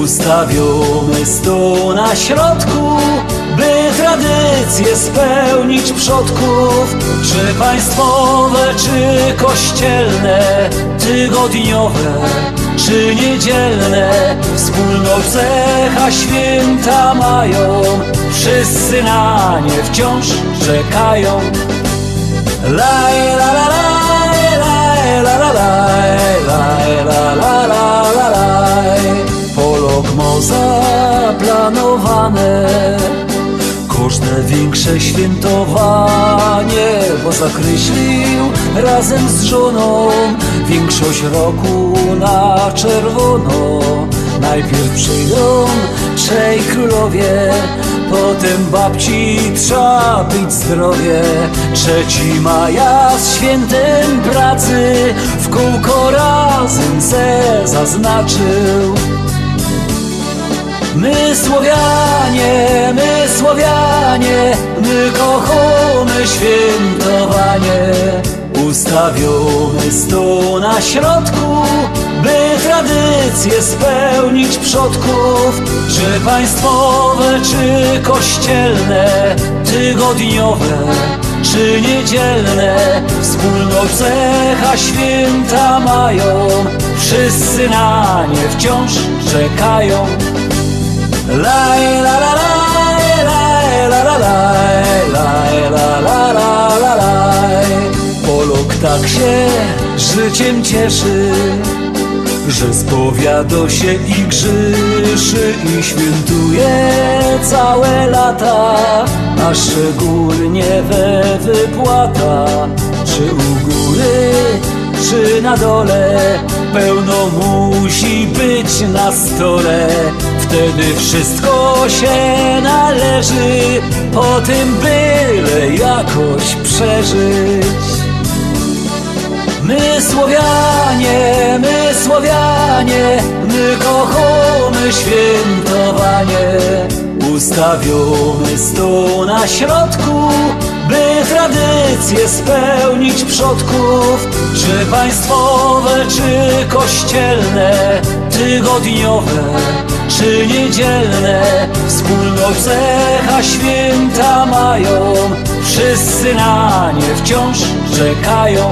Ustawiamy stół na środku, by tradycje spełnić przodków. Czy państwowe, czy kościelne, tygodniowe, czy niedzielne, wspólną cecha święta mają. Wszyscy na nie wciąż czekają. Polog ma zaplanowane. Każde większe świętowanie Bo zakreślił razem z żoną Większość roku na czerwono. Najpierw przyjdą trzej królowie Potem babci trzeba być zdrowie Trzeci maja z świętem pracy W kółko razem se zaznaczył My Słowianie, my Słowianie, my kochamy świętowanie. Ustawiony stół na środku, by tradycje spełnić przodków. Czy państwowe, czy kościelne, tygodniowe, czy niedzielne, wspólną cecha święta mają. Wszyscy na nie wciąż czekają Laj, la, la, laj, tak się życiem cieszy że spowiada się i grzyszy i świętuje całe lata, a szczególnie we wypłata, czy u góry, czy na dole, pełno musi być na stole. Wtedy wszystko się należy, po tym byle jakoś przeżyć. My Słowianie, my Słowianie, my kochamy świętowanie. Ustawiony stół na środku, by tradycje spełnić przodków. Czy państwowe, czy kościelne, tygodniowe, czy niedzielne. Wspólność cecha święta mają, wszyscy na nie wciąż czekają.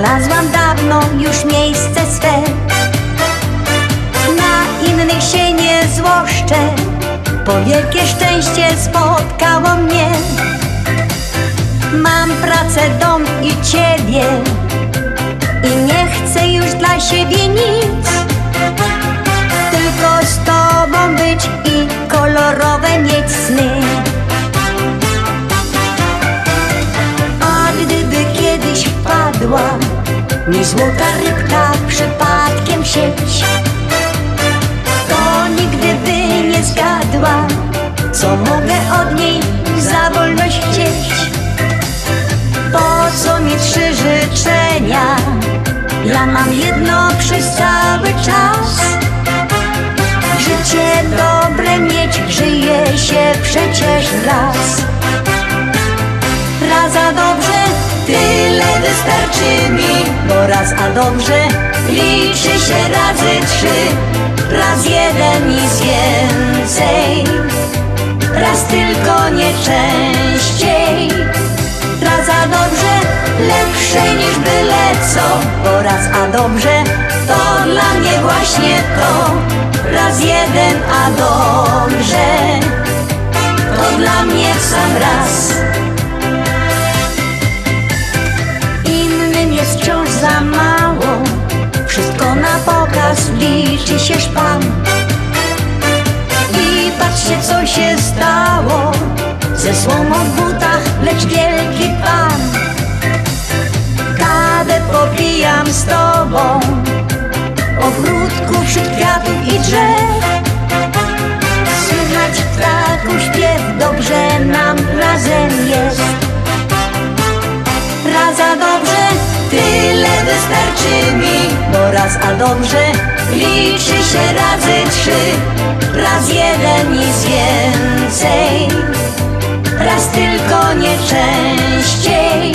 Znalazłam dawno już miejsce swe. Na innych się nie złoszczę Bo wielkie szczęście spotkało mnie. Mam pracę, dom i ciebie I nie chcę już dla siebie nic. Tylko z tobą być i kolorowe mieć sny mi złota rybka przypadkiem sieć, to nigdy by nie zgadła, co mogę od niej za wolność chcieć. Po co mi trzy życzenia? Ja mam jedno przez cały czas. Życie dobre mieć, żyje się przecież raz. Raz a dobrze, tyle wystarczy mi Bo raz a dobrze, liczy się razy trzy. Raz jeden nic więcej. Raz tylko nie częściej. Raz a dobrze, lepsze niż byle co. Bo raz a dobrze, to dla mnie właśnie to. Raz jeden a dobrze. To dla mnie w sam raz jest wciąż za mało. Wszystko na pokaz liczy się szpan. I patrzcie co się stało. Ze słomą w butach, lecz wielki pan. Kawę popijam z tobą. Ogródku wśród kwiatów i drzew. Słychać ptaków śpiew, dobrze nam razem jest tyle wystarczy mi Bo raz a dobrze, liczy się razy trzy. Raz jeden nic więcej. Raz tylko nie częściej.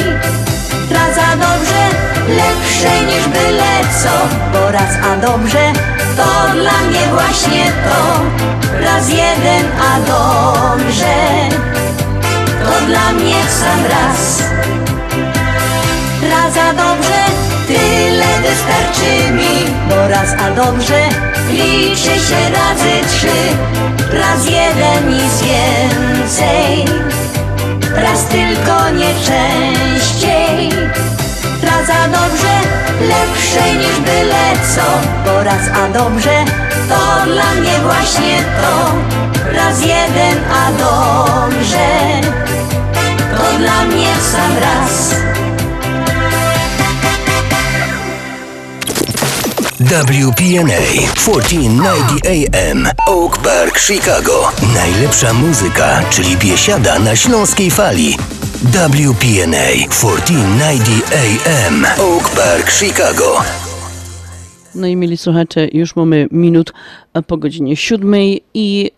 Raz a dobrze, lepsze niż byle co. Bo raz a dobrze, to dla mnie właśnie to. Raz jeden a dobrze To dla mnie sam raz Raz a dobrze, tyle wystarczy mi. Bo raz a dobrze, liczy się razy trzy. Raz jeden nic więcej. Raz tylko nie częściej. Raz a dobrze, lepsze niż byle co. Bo raz a dobrze, to dla mnie właśnie to. Raz jeden a dobrze To dla mnie sam raz WPNA 1490 AM Oak Park, Chicago. Najlepsza muzyka, czyli biesiada na śląskiej fali. WPNA 1490 AM Oak Park, Chicago. No i mieli słuchacze, już mamy minut po godzinie siódmej i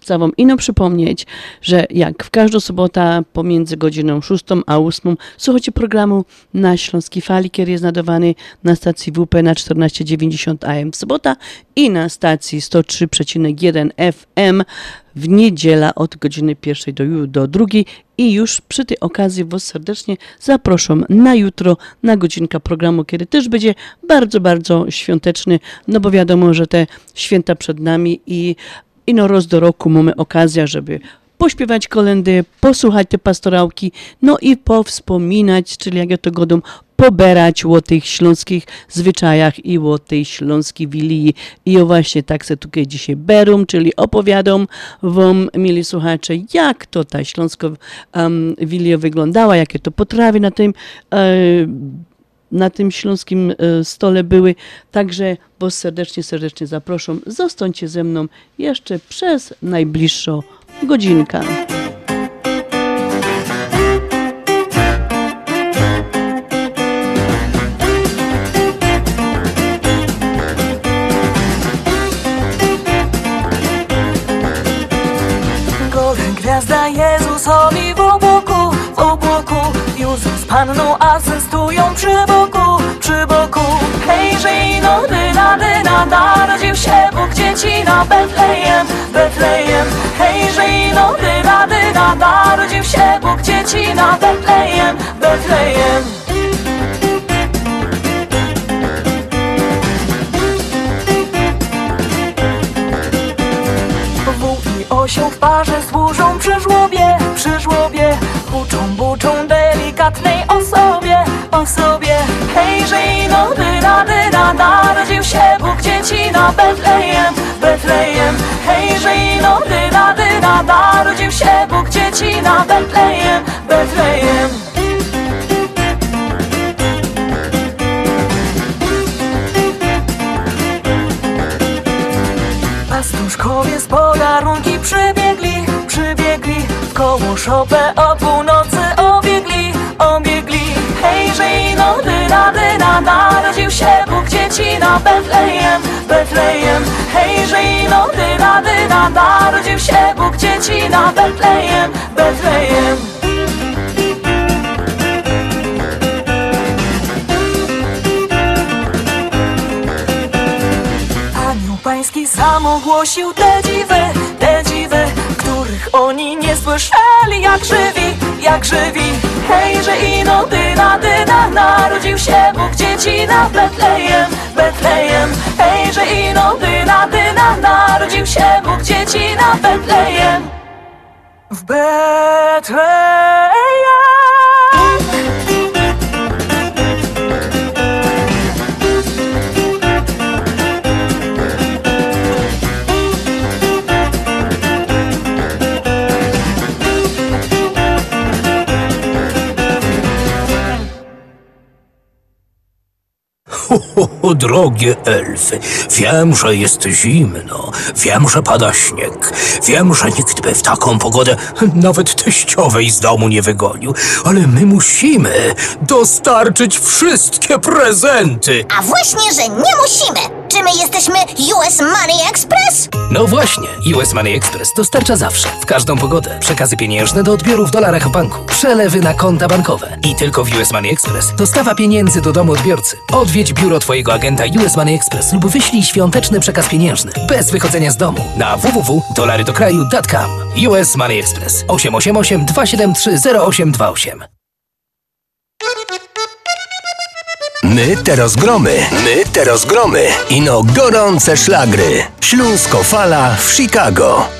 chcę wam ino przypomnieć, że jak w każdą sobotę pomiędzy godziną 6 a 8 słuchacie programu na Śląskiej Fali, który jest nadawany na stacji WP na 1490 AM w sobota i na stacji 103,1 FM w niedziela od godziny pierwszej do, ju- do drugiej. I już przy tej okazji Was serdecznie zapraszam na jutro na godzinka programu, kiedy też będzie bardzo, bardzo świąteczny, no bo wiadomo, że te święta przed nami i, i no roz do roku mamy okazję, żeby pośpiewać kolendy, posłuchać te pastorałki, no i powspominać, czyli jak ja to godą, poberać o tych śląskich zwyczajach i o tej śląskiej wilii. I o właśnie tak se tutaj dzisiaj berum, czyli opowiadam wam, mieli słuchacze, jak to ta śląsko um, wilia wyglądała, jakie to potrawy na tym e, na tym śląskim e, stole były. Także was serdecznie, serdecznie zapraszam. Zostańcie ze mną jeszcze przez najbliższą godzinkę. Gwiazda Jezusowi panną asystują przy boku, przy boku. Hejże ino dyna, dyna, narodził się Bóg dzieci na Betlejem, Betlejem. Hejże ino dyna, dyna, narodził się Bóg dzieci na Betlejem, Betlejem. Wół i osioł w parze służą przy żłobie, przy żłobie. Buczą, buczą delikatnej osobie, osobie Hejże ino dyna, dyna, narodził się Bóg dzieci na Betlejem, Betlejem. Hejże ino dyna, dyna, narodził się Bóg dzieci na Betlejem, Betlejem. Pastuszkowie z podarunki przybiegli, przybiegli Koło szopę o północy Na Betlejem, Betlejem. Hejże ino dyna, dyna, narodził się Bóg dzieci na Betlejem, Betlejem. Anioł pański sam ogłosił te dziwy, te dziwy, których oni nie słyszeli jak żywi, jak żywi. Hejże ino dyna, dyna, narodził się Bóg dzieci na Betlejem, Betlejem. Hejże ino dyna, dyna, narodził się Bóg dzieci na Betlejem. W Betlejem. [laughs] Drogie elfy, wiem, że jest zimno, wiem, że pada śnieg, wiem, że nikt by w taką pogodę nawet teściowej z domu nie wygonił, ale my musimy dostarczyć wszystkie prezenty. A właśnie, że nie musimy! Czy my jesteśmy US Money Express? No właśnie, US Money Express dostarcza zawsze, w każdą pogodę, przekazy pieniężne do odbioru w dolarach w banku, przelewy na konta bankowe i tylko w US Money Express dostawa pieniędzy do domu odbiorcy. Odwiedź biuro Twojego agenta US Money Express lub wyślij świąteczny przekaz pieniężny bez wychodzenia z domu na www.dolarydokraju.com US Money Express 888 273 0828 My teraz gromy, my teraz gromy. Ino gorące szlagry. Śląsko Fala w Chicago.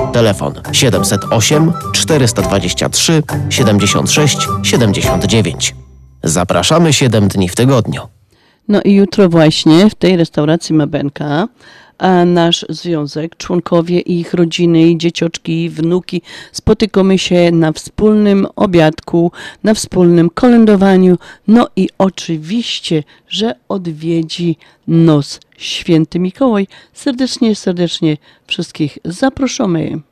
Telefon 708 423 76 79. Zapraszamy 7 dni w tygodniu. No i jutro właśnie w tej restauracji Mabenka nasz związek, członkowie ich rodziny, dziecioczki, wnuki spotykamy się na wspólnym obiadku, na wspólnym kolędowaniu, no i oczywiście, że odwiedzi nos święty Mikołaj. Serdecznie, serdecznie wszystkich zapraszamy.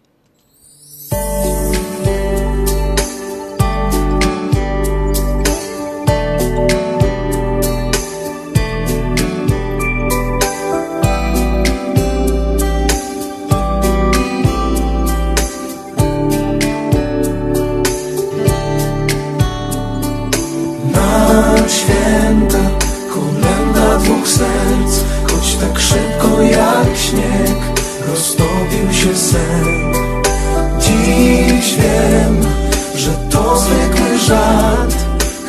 Się sen. Dziś wiem, że to zwykły żart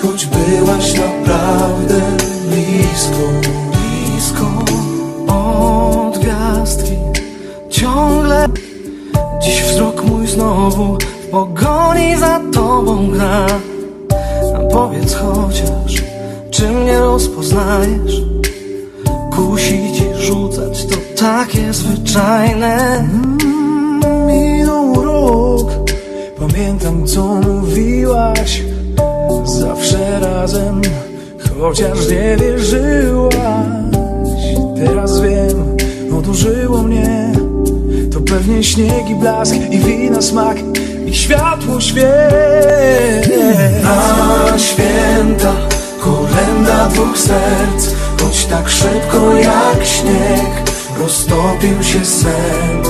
Choć byłaś naprawdę blisko Blisko. Od gwiazdki Ciągle. Dziś wzrok mój znowu pogoni za tobą gra. Powiedz chociaż, czy mnie rozpoznajesz? Kusi ci rzucać, to takie zwyczajne razem, chociaż nie wierzyłaś. Teraz wiem, odurzyło mnie To pewnie śnieg i blask i wina smak i światło świec Na święta kolenda dwóch serc Choć tak szybko jak śnieg roztopił się sen.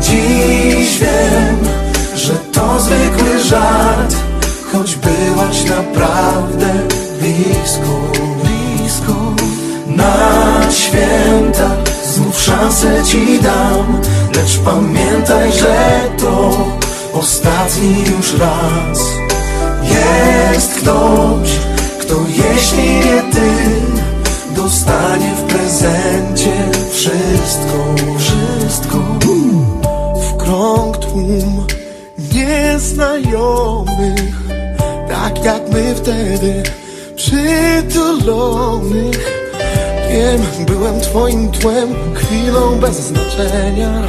Dziś wiem, że to zwykły żart Choć byłaś naprawdę blisko, blisko Na święta znów szansę ci dam. Lecz pamiętaj, że to ostatni już raz. Jest ktoś, kto jeśli nie ty Dostanie w prezencie wszystko, wszystko. W krąg tłum nieznajomych Tak jak my wtedy przytulonych Wiem, byłem twoim tłem, chwilą bez znaczenia.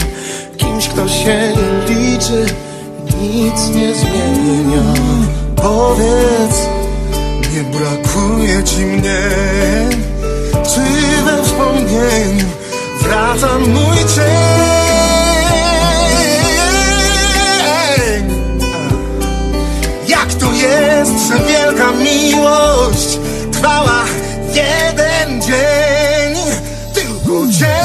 Kimś, kto się nie liczy nic nie zmienia. Powiedz, nie brakuje ci mnie. Czy we wspomnieniu wraca mój cień jest, że wielka miłość trwała jeden dzień Tylko dzień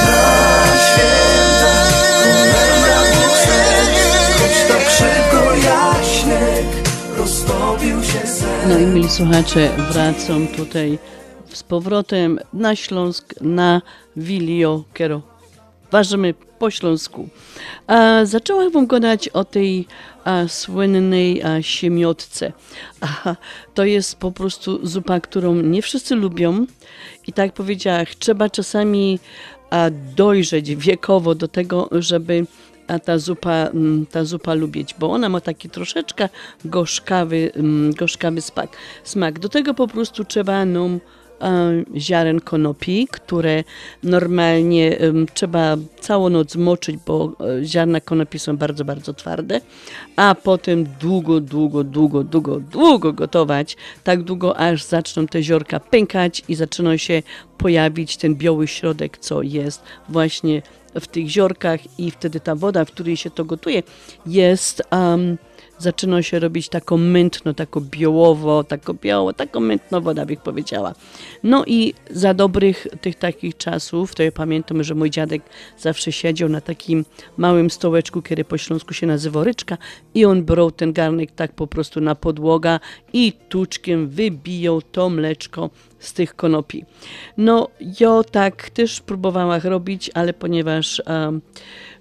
No i mili słuchacze, wracam tutaj z powrotem na Śląsk, na Wilio Kero. Ważymy po śląsku. A, zaczęłam wam gadać o tej słynnej siemiotce. To jest po prostu zupa, którą nie wszyscy lubią. I tak jak powiedziałam, trzeba czasami dojrzeć wiekowo do tego, żeby a ta zupa, ta zupa lubić, bo ona ma taki troszeczkę gorzkawy, gorzkawy smak. smak. Do tego po prostu trzeba nam e, ziaren konopi, które normalnie trzeba całą noc moczyć, bo e, ziarna konopi są bardzo, bardzo twarde, a potem długo, długo, długo, długo, długo gotować, tak długo, aż zaczną te ziorka pękać i zaczyna się pojawić ten biały środek, co jest właśnie w tych ziorkach i wtedy ta woda, w której się to gotuje, jest um, zaczyna się robić tako mętno, tako biołowo, tako biało, tako mętno woda, bych powiedziała. No i za dobrych tych takich czasów, to ja pamiętam, że mój dziadek zawsze siedział na takim małym stołeczku, który po śląsku się nazywa ryczka i on brał ten garnek tak po prostu na podłoga i tuczkiem wybijał to mleczko z tych konopi. No, ja tak też próbowałam robić, ale ponieważ um,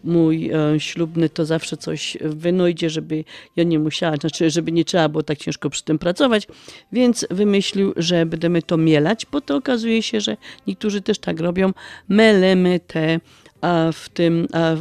mój e, ślubny to zawsze coś wynajdzie, żeby ja nie musiała, znaczy, żeby nie trzeba było tak ciężko przy tym pracować, więc wymyślił, że będziemy to mielać, bo to okazuje się, że niektórzy też tak robią, melemy te a w tym a e,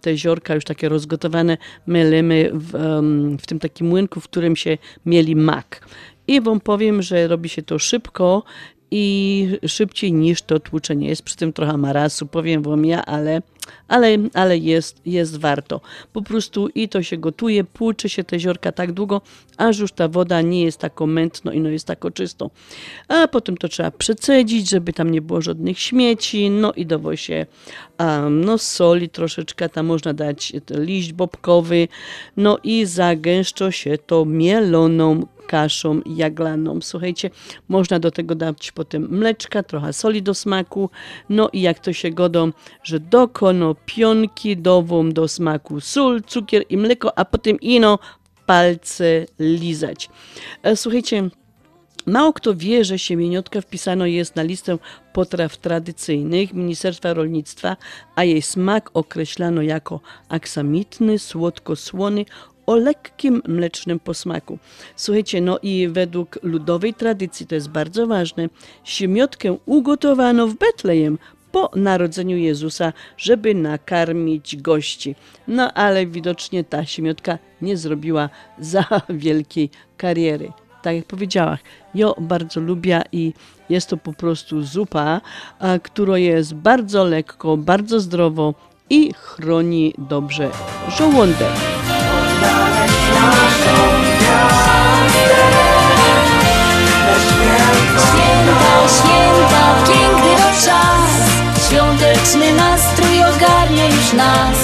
te ziorka już takie rozgotowane melemy w, em, w tym takim młynku, w którym się mieli mak. I wam powiem, że robi się to szybko i szybciej niż to tłuczenie. Jest przy tym trochę marasu, powiem wam ja, ale, ale, ale jest, jest warto. Po prostu i to się gotuje, płuczy się te ziorka tak długo, aż już ta woda nie jest taką mętno i no jest tako czysto. A potem to trzeba przecedzić, żeby tam nie było żadnych śmieci, no i dowo się um, no soli troszeczkę, tam można dać liść bobkowy, no i zagęszczo się to mieloną kaszą jaglaną. Słuchajcie, można do tego dać potem mleczka, trochę soli do smaku, no i jak to się godą, że do konopionki dową do smaku sól, cukier i mleko, a potem ino palce lizać. E, Słuchajcie, Mało kto wie, że siemieniotka wpisano jest na listę potraw tradycyjnych Ministerstwa Rolnictwa, a jej smak określano jako aksamitny, słodko-słony o lekkim mlecznym posmaku. Słuchajcie, no i według ludowej tradycji, to jest bardzo ważne, siemiotkę ugotowano w Betlejem po narodzeniu Jezusa, żeby nakarmić gości. No ale widocznie ta siemiotka nie zrobiła za wielkiej kariery. Tak jak powiedziałam, ja bardzo lubię i jest to po prostu zupa, która jest bardzo lekko, bardzo zdrowo i chroni dobrze żołądek. Święta, święta, piękny czas. Świąteczny nastrój ogarnia już nas.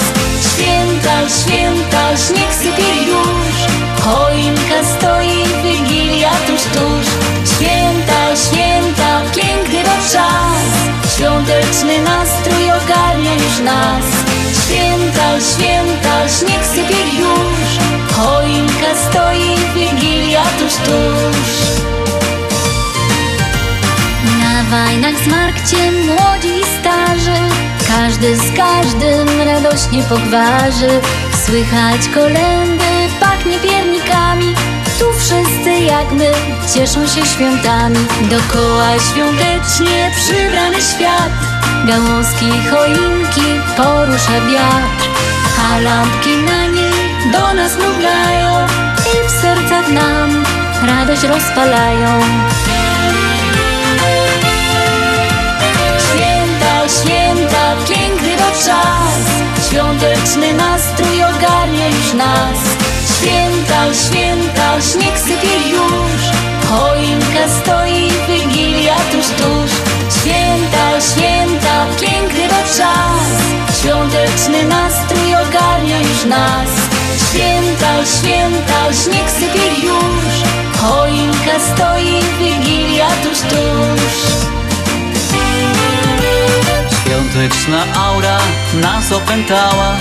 Święta, święta, śnieg sypie już. Choinka stoi, tuż, tuż Święta, święta, piękny to czas. Świąteczny nastrój ogarnia już nas. Święta, święta, śnieg sypie już. Choinka stoi, Wigilia tuż, tuż. Na wajnach z Markciem młodzi i starzy. Każdy z każdym radośnie pogwarzy Słychać kolendy, pachnie piernikami. Tu wszyscy jak my. Cieszą się świętami Dokoła świątecznie przybrany świat. Gałązki, choinki porusza wiatr. A lampki na niej do nas mrugają I w sercach nam radość rozpalają. Święta, święta, piękny to czas. Świąteczny nastrój ogarnia już nas Święta, święta, śnieg sypie już. Choinka stoi, Wigilia tuż, tuż Święta, święta, piękny czas. Świąteczny nastrój ogarnia już nas. Święta, święta, śnieg sypie już. Choinka stoi, Wigilia tuż, tuż Świąteczna aura nas opętała.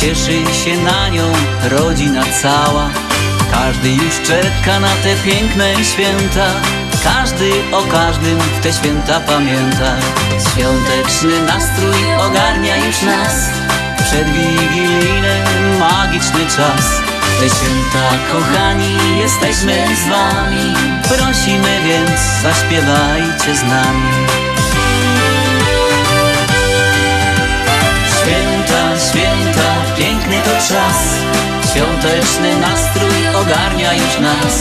Cieszy się na nią rodzina cała Każdy już czeka na te piękne święta. Każdy o każdym te święta pamięta. Świąteczny nastrój ogarnia już nas. Przedwigilijny magiczny czas. Te święta kochani jesteśmy z wami. Prosimy więc zaśpiewajcie z nami. Święta, święta, piękny to czas Świąteczny nastrój ogarnia już nas.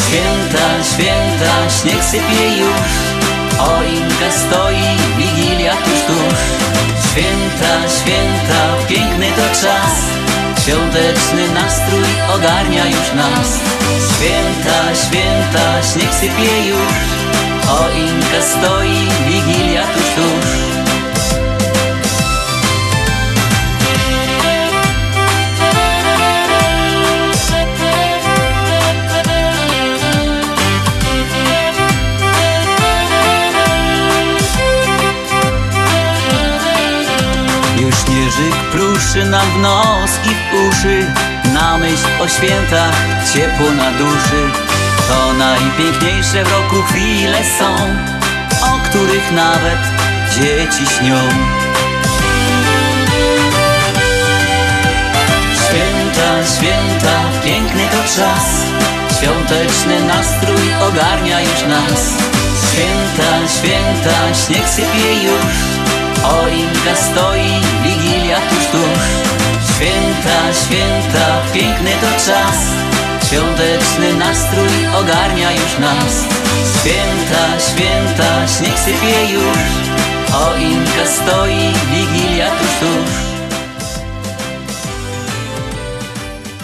Święta, święta, śnieg sypie już. Choinka stoi, wigilia tuż, tuż. Święta, święta, piękny to czas. Świąteczny nastrój ogarnia już nas. Święta, święta, śnieg sypie już. Choinka stoi, wigilia tuż, tuż pruszy nam w nos i w uszy Na myśl o świętach ciepło na duszy. To najpiękniejsze w roku chwile są O których nawet dzieci śnią. Święta, święta, piękny to czas. Świąteczny nastrój ogarnia już nas. Święta, święta, śnieg sypie już Choinka stoi, wigilia tuż, tuż. Święta, święta, piękny to czas. Świąteczny nastrój ogarnia już nas. Święta, święta, śnieg sypie już. Choinka stoi, wigilia tuż, tuż.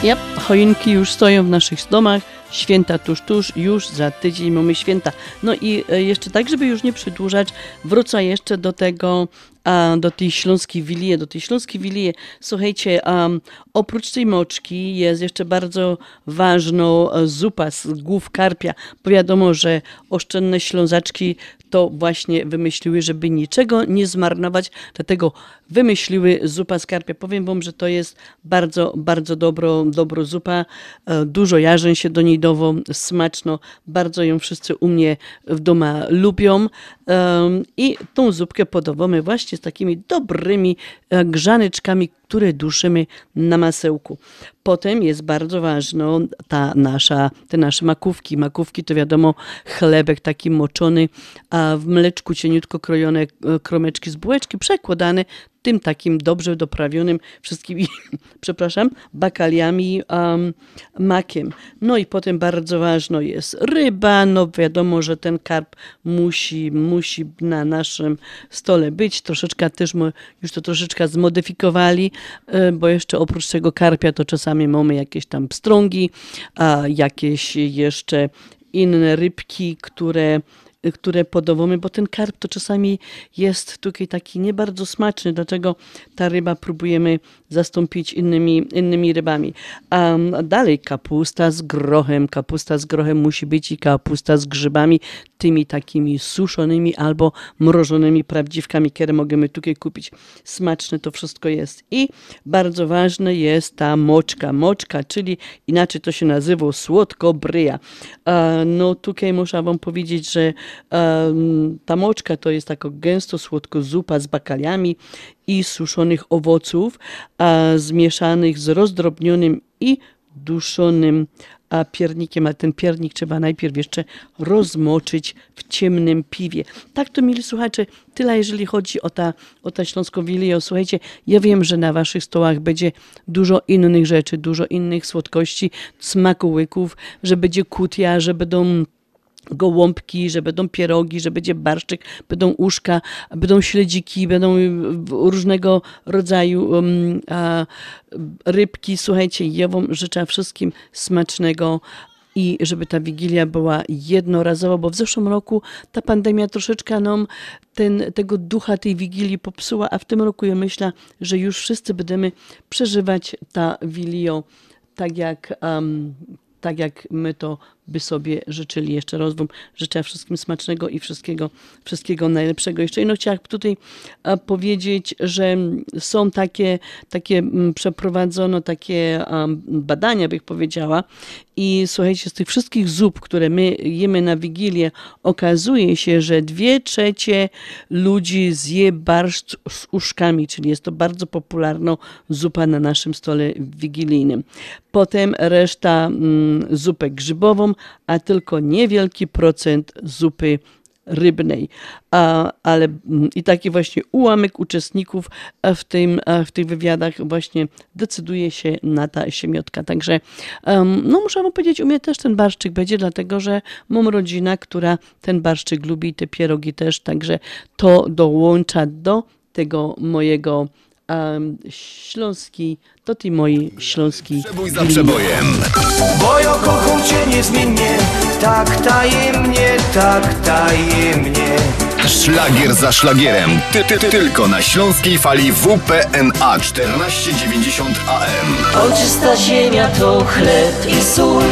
Yep, choinki już stoją w naszych domach. Święta tuż, tuż, już za tydzień mamy święta. No i e, jeszcze tak, żeby już nie przedłużać, wrócę jeszcze do tego, do tej śląskiej wilii, do tej śląskiej wilii. Słuchajcie, oprócz tej moczki jest jeszcze bardzo ważną e, zupa z głów karpia, bo wiadomo, że oszczędne ślązaczki to właśnie wymyśliły, żeby niczego nie zmarnować, dlatego wymyśliły zupa z karpia. Powiem wam, że to jest bardzo, bardzo dobro, dobro zupa. E, Dużo jarzeń się do niej dowo, smaczno. Bardzo ją wszyscy u mnie w domu lubią. I tą zupkę podawamy właśnie z takimi dobrymi e, grzaneczkami, które duszymy na masełku. Potem jest bardzo ważna ta nasza, te nasze makówki. Makówki to wiadomo chlebek taki moczony, a w mleczku cieniutko krojone e, kromeczki z bułeczki przekładane tym takim dobrze doprawionym wszystkimi, [laughs] przepraszam, bakaliami, um, makiem. No i potem bardzo ważno jest ryba, no wiadomo, że ten karp musi, musi na naszym stole być. Troszeczkę też już to troszeczkę zmodyfikowali, e, bo jeszcze oprócz tego karpia to czasami mamy jakieś tam pstrągi, jakieś jeszcze inne rybki, które które podawamy, bo ten karp to czasami jest tutaj taki nie bardzo smaczny, dlatego ta ryba próbujemy zastąpić innymi, innymi rybami. A dalej kapusta z grochem. Kapusta z grochem musi być i kapusta z grzybami, tymi takimi suszonymi albo mrożonymi prawdziwkami, które możemy tutaj kupić. Smaczne to wszystko jest. I bardzo ważne jest ta moczka. Moczka, czyli inaczej to się nazywa słodko-bryja. A, No tutaj muszę wam powiedzieć, że em, ta moczka to jest taka gęsto słodko zupa z bakaliami i suszonych owoców, zmieszanych z rozdrobnionym i duszonym a piernikiem, ale ten piernik trzeba najpierw jeszcze rozmoczyć w ciemnym piwie. Tak to, mili słuchacze, tyle jeżeli chodzi o ta, o ta śląską wilię. Słuchajcie, ja wiem, że na waszych stołach będzie dużo innych rzeczy, dużo innych słodkości, smakołyków, że będzie kutia, że będą gołąbki, że będą pierogi, że będzie barszczyk, będą uszka, będą śledziki, będą różnego rodzaju rybki. Słuchajcie, ja wam życzę wszystkim smacznego i żeby ta wigilia była jednorazowa, bo w zeszłym roku ta pandemia troszeczkę nam ten, tego ducha tej wigilii popsuła, a w tym roku ja myślę, że już wszyscy będziemy przeżywać ta wigilio tak jak um, tak jak my to by sobie życzyli. Jeszcze raz wam życzę wszystkim smacznego i wszystkiego, wszystkiego najlepszego. Jeszcze jedno chciałam tutaj e, powiedzieć, że są takie, takie mm, przeprowadzono takie badania, bych powiedziała i słuchajcie, z tych wszystkich zup, które my jemy na Wigilię, okazuje się, że dwie trzecie ludzi zje barszcz z uszkami, czyli jest to bardzo popularna zupa na naszym stole wigilijnym. Potem reszta mm, zupę grzybową, a tylko niewielki procent zupy rybnej. A, ale mm, i taki właśnie ułamek uczestników e, w, tym, e, w tych wywiadach właśnie decyduje się na ta siemiotka. Także em, no muszę wam powiedzieć, u mnie też ten barszczyk będzie, dlatego że mam rodzinę, która ten barszczyk lubi, te pierogi też, także to dołącza do tego mojego um, śląski, do tej mojej śląskiej Przebój za przebojem. Bo ja kocham cię niezmiennie Tak tajemnie, tak tajemnie Szlagier za szlagierem. Ty, ty, ty, tylko na śląskiej fali WPNA 1490 AM. Ojczysta ziemia to chleb i sól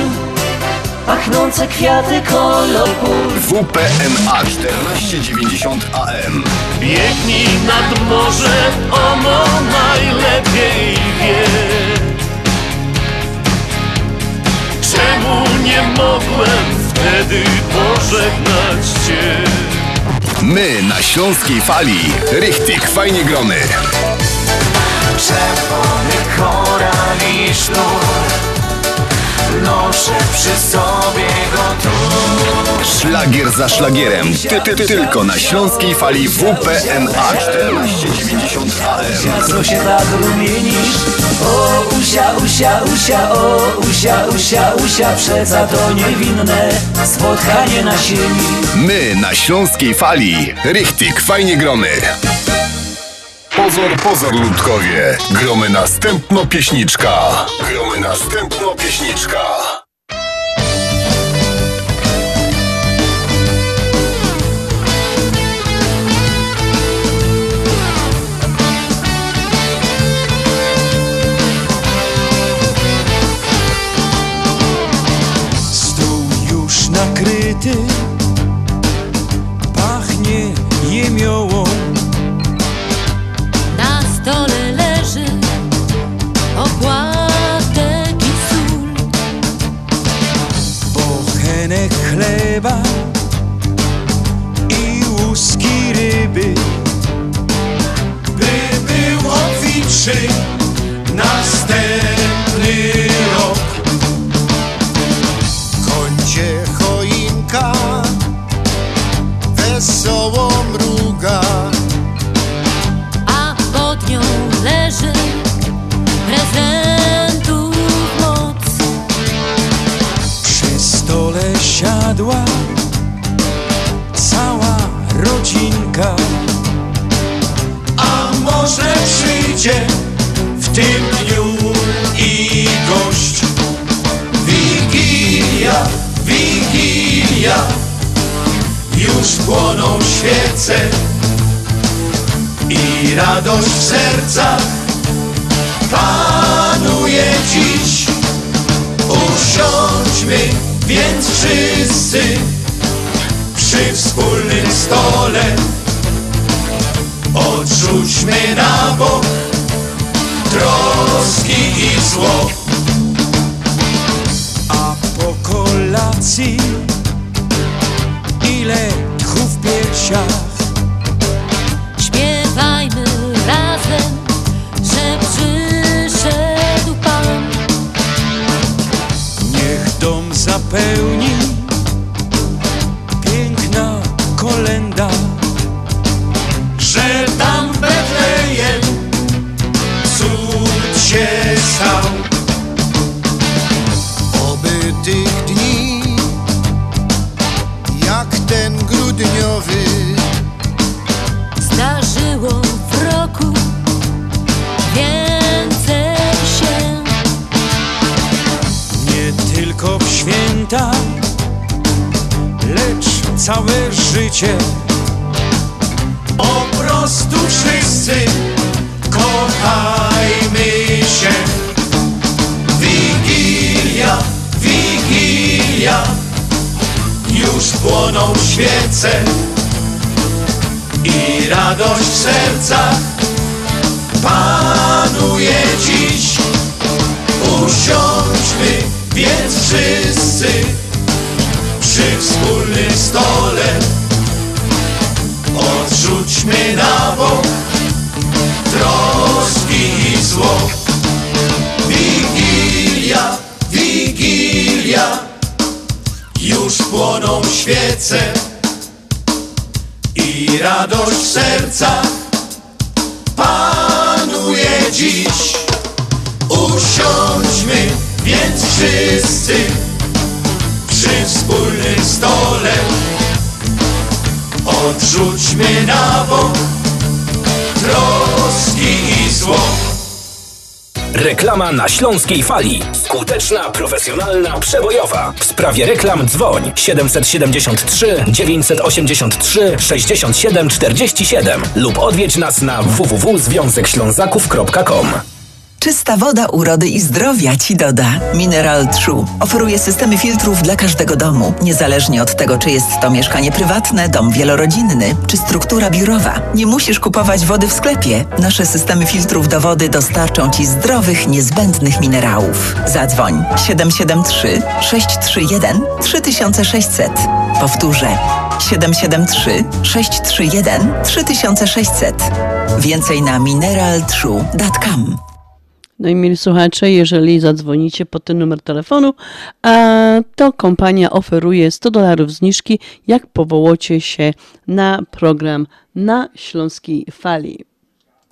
Pachnące kwiaty kolopu WPMA 1490 AM Biegnij nad morze, ono najlepiej wie. Czemu nie mogłem wtedy pożegnać Cię? My na Śląskiej Fali Richtig Fajnie Gromy Czerwony korali sznur. Noszę przy sobie go tu Szlagier za szlagierem. Ty, ty, ty, tylko na Śląskiej Fali WPNA 1490 AM. Co się tak rumienisz? O, usia, usia, usia, o, usia, usia, usia, przeca to niewinne spotkanie na sieni. My na Śląskiej Fali. Richtig, fajnie gromy. Pozor, pozor, ludkowie. Gromy następno pieśniczka. Gromy następno pieśniczka. Chleba I łuski ryby w tym dniu i gość. Wigilia, Wigilia Już płoną świece I radość w sercach. Panuje dziś. Usiądźmy więc wszyscy przy wspólnym stole. Odrzućmy na bok troski i zło. A po kolacji Ile tchu w piersiach całe życie. Po prostu wszyscy kochajmy się. Wigilia, Wigilia Już płoną świece I radość w sercach panuje dziś. Usiądźmy więc wszyscy przy wspólnym stole. Odrzućmy na bok troski i zło. Wigilia, Wigilia Już płoną świece I radość w sercach panuje dziś. Usiądźmy więc wszyscy wspólnym stole Odrzućmy na bok troski i zło Reklama na Śląskiej Fali. Skuteczna, profesjonalna, przebojowa. W sprawie reklam dzwoń 773 983 67 47 lub odwiedź nas na www.związekślązaków.com. Czysta woda urody i zdrowia Ci doda. Mineral True oferuje systemy filtrów dla każdego domu, niezależnie od tego, czy jest to mieszkanie prywatne, dom wielorodzinny, czy struktura biurowa. Nie musisz kupować wody w sklepie. Nasze systemy filtrów do wody dostarczą Ci zdrowych, niezbędnych minerałów. Zadzwoń 773 631 3600. Powtórzę 773 631 3600. Więcej na mineraltrue.com. No i mieli słuchacze, jeżeli zadzwonicie po ten numer telefonu, to kompania oferuje 100 dolarów zniżki, jak powołacie się na program na Śląskiej Fali.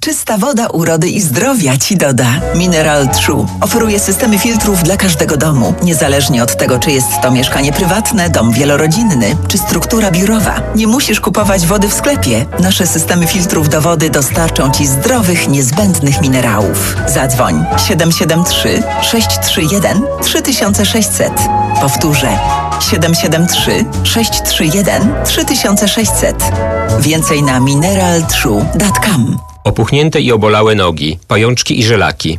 Czysta woda urody i zdrowia Ci doda. Mineral True oferuje systemy filtrów dla każdego domu, niezależnie od tego, czy jest to mieszkanie prywatne, dom wielorodzinny, czy struktura biurowa. Nie musisz kupować wody w sklepie. Nasze systemy filtrów do wody dostarczą Ci zdrowych, niezbędnych minerałów. Zadzwoń 773 631 3600. Powtórzę 773 631 3600. Więcej na mineraltrue.com. Opuchnięte i obolałe nogi, pajączki i żelaki,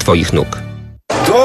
Twoich nóg.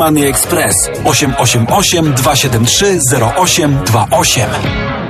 Money Express 888 273 0828.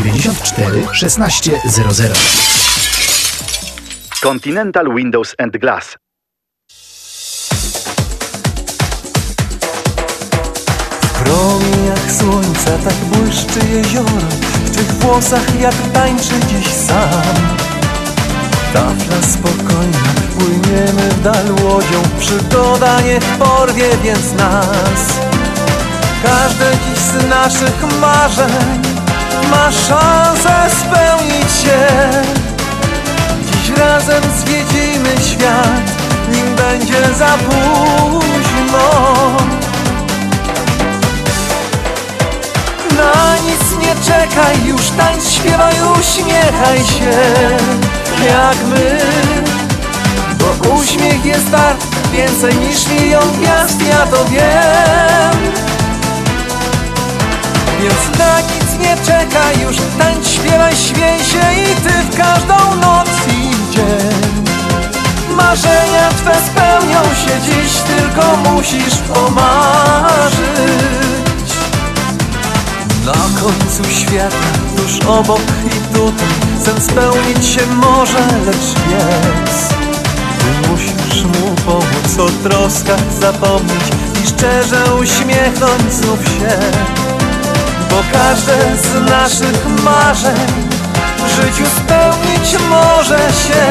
794 1600 Continental Windows and Glass. W promieniach słońca tak błyszczy jezioro W twych włosach jak tańczy dziś sam. Tafla spokojna, płyniemy w dal łodzią Przygoda niech porwie więc nas. Każde dziś z naszych marzeń Ma szansę spełnić się. Dziś razem zwiedzimy świat Nim będzie za późno. Na nic nie czekaj, już tańcz, śpiewaj, uśmiechaj się. Jak my. Bo uśmiech jest wart więcej niż milion gwiazd, ja to wiem. Więc na nic nie czekaj, już. Tańcz, śpiewaj, śmiej się I ty w każdą noc i dzień. Marzenia Twe spełnią się dziś, tylko musisz pomarzyć. Na końcu świata, tuż obok i tutaj Sen spełnić się może, lecz jest. Ty musisz mu pomóc, o troskach zapomnieć I szczerze uśmiechnąć znów się każde z naszych marzeń W życiu spełnić może się.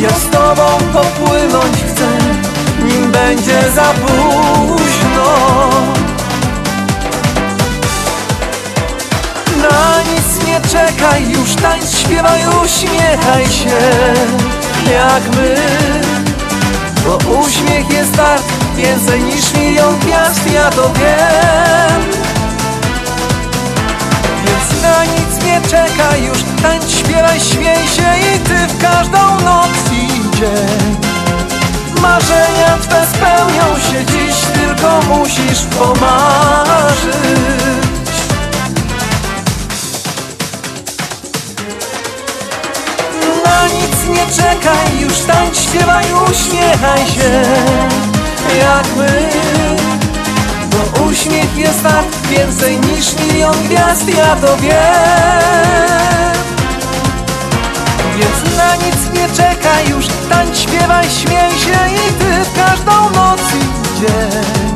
Ja z tobą popłynąć chcę Nim będzie za późno. Na nic nie czekaj, już tańcz, śpiewaj, uśmiechaj się. Jak my. Bo uśmiech jest wart więcej niż milion gwiazd, ja to wiem na nic nie czekaj, już tańcz, śpiewaj, śmiej się I ty w każdą noc i dzień Marzenia Twe spełnią się dziś Tylko musisz pomarzyć. Na nic nie czekaj, już tańcz, śpiewaj, uśmiechaj się Jak my Uśmiech jest tak więcej niż milion gwiazd, ja to wiem. Więc na nic nie czekaj już, tańcz, śpiewaj, śmiej się I ty w każdą noc i dzień.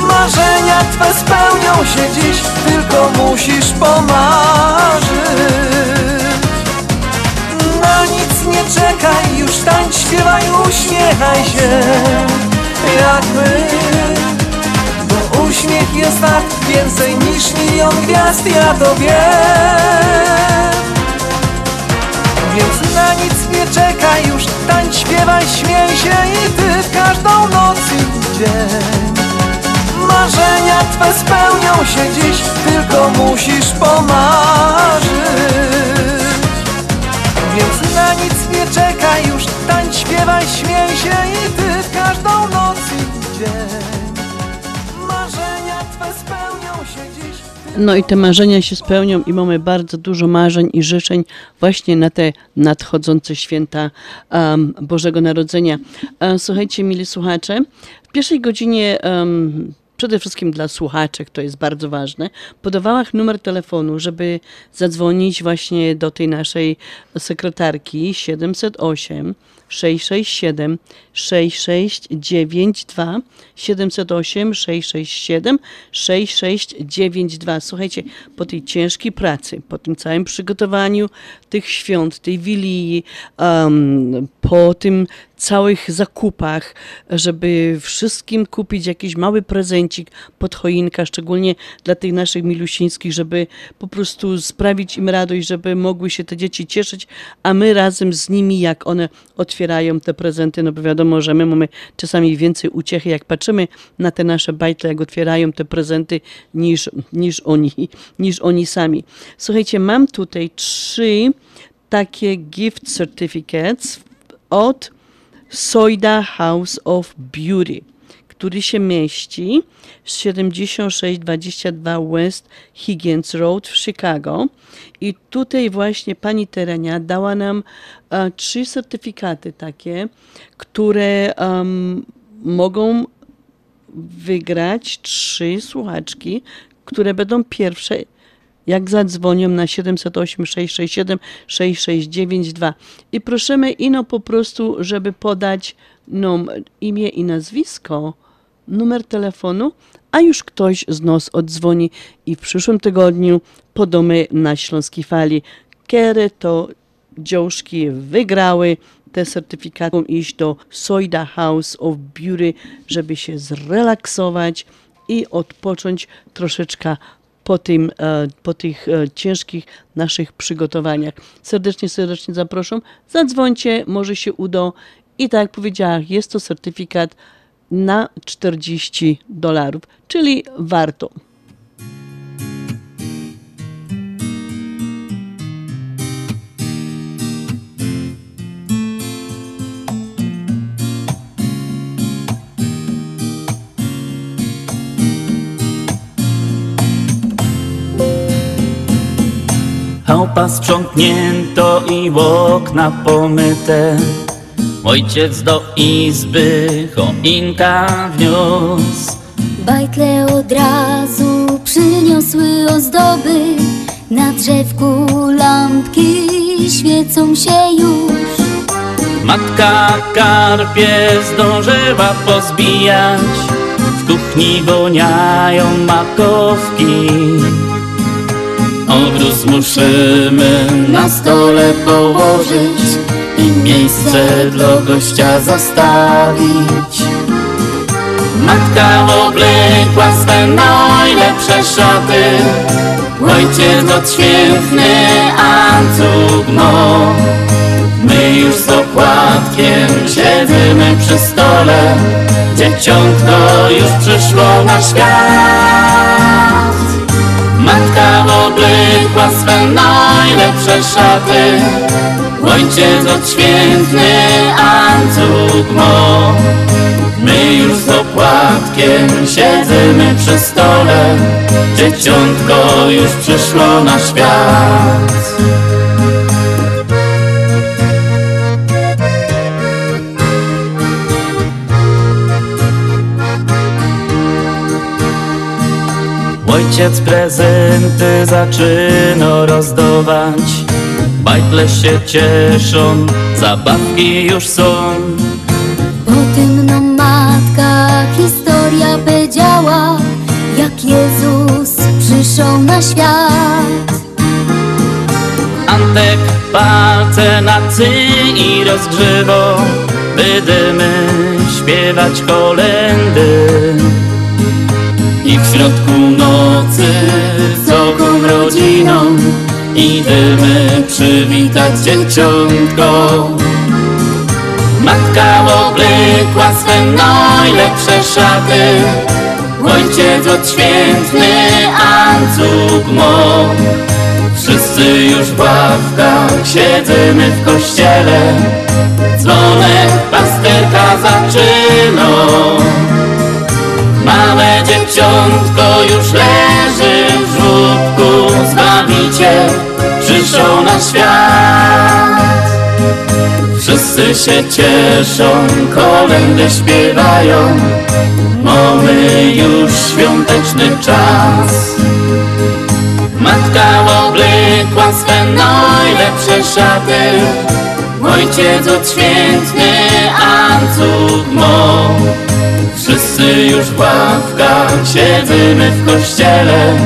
Marzenia Twe spełnią się dziś, tylko musisz pomarzyć. Na nic nie czekaj, już tańcz, śpiewaj, uśmiechaj się Jak my uśmiech jest tak więcej niż milion gwiazd, ja to wiem. Więc na nic nie czekaj, już tańcz, śpiewaj, śmiej się I ty w każdą noc i dzień. Marzenia Twe spełnią się dziś, tylko musisz pomarzyć. Więc na nic nie czekaj już Tańcz, śpiewaj, śmiej się I ty w każdą noc i dzień No i te marzenia się spełnią i mamy bardzo dużo marzeń i życzeń właśnie na te nadchodzące święta um, Bożego Narodzenia. E, słuchajcie, mili słuchacze, w pierwszej godzinie um, przede wszystkim dla słuchaczek, to jest bardzo ważne, podawałam numer telefonu, żeby zadzwonić właśnie do tej naszej sekretarki 708 667 6692 708 667 6692. Słuchajcie, po tej ciężkiej pracy, po tym całym przygotowaniu tych świąt, tej wilii, um, po tym całych zakupach, żeby wszystkim kupić jakiś mały prezencik pod choinka, szczególnie dla tych naszych milusińskich, żeby po prostu sprawić im radość, żeby mogły się te dzieci cieszyć, a my razem z nimi, jak one otwierają te prezenty, no bo wiadomo, że my mamy czasami więcej uciechy, jak patrzymy na te nasze bajtle, jak otwierają te prezenty, niż, niż, oni, [laughs] niż oni sami. Słuchajcie, mam tutaj trzy takie gift certificates od Soida House of Beauty, który się mieści 7622 West Higgins Road w Chicago. I tutaj właśnie pani Terenia dała nam e, trzy certyfikaty takie, które um, mogą wygrać trzy słuchaczki, które będą pierwsze jak zadzwonią na 708 667 6692 i prosimy ino po prostu, żeby podać nam imię i nazwisko, numer telefonu, a już ktoś z nas odzwoni i w przyszłym tygodniu podamy na Śląskiej Fali, kiedy to dziążki wygrały te certyfikaty, iść do Soida House of Beauty, żeby się zrelaksować i odpocząć troszeczkę po, tym, e, po tych e, ciężkich naszych przygotowaniach. Serdecznie, serdecznie zapraszam. Zadzwońcie, może się uda. I tak jak powiedziałam, jest to certyfikat na 40 dolarów, czyli warto. Chałupa sprzątnięto i okna pomyte Ojciec do izby choinka wniósł. Bajtle od razu przyniosły ozdoby. Na drzewku lampki świecą się już. Matka karpie zdążyła pozbijać. W kuchni woniają makowki. Obrus musimy na stole położyć I miejsce dla gościa zostawić Matka oblekła swe najlepsze szaty. Ojciec odświętny ancuk no. My już z opłatkiem siedzimy przy stole. Dzieciątko już przyszło na świat Matka oblykła swe najlepsze szaty, ojciec odświętny Ancuk mo. My już z opłatkiem siedzimy przy stole, dzieciątko już przyszło na świat. Ojciec prezenty zaczyna rozdawać. Bajtle się cieszą, zabawki już są. O tym nam matka historia powiedziała Jak Jezus przyszł na świat. Antek palce na i rozgrzewo Będziemy śpiewać kolendy I w środku nocy z całą rodziną Idziemy przywitać dzieciątko. Matka oblekła swe najlepsze szaty Ojciec odświętny ancuk mo. Wszyscy już w ławkach siedzimy w kościele Dzwonek pasterka zaczyna Małe dzieciątko już leży w żłobku Zbawiciel przyszł na świat. Wszyscy się cieszą, kolendy śpiewają Mamy już świąteczny czas. Matka oblekła swe najlepsze szaty. Ojciec odświętny ancuk mo Wszyscy już w ławkach siedzimy w kościele.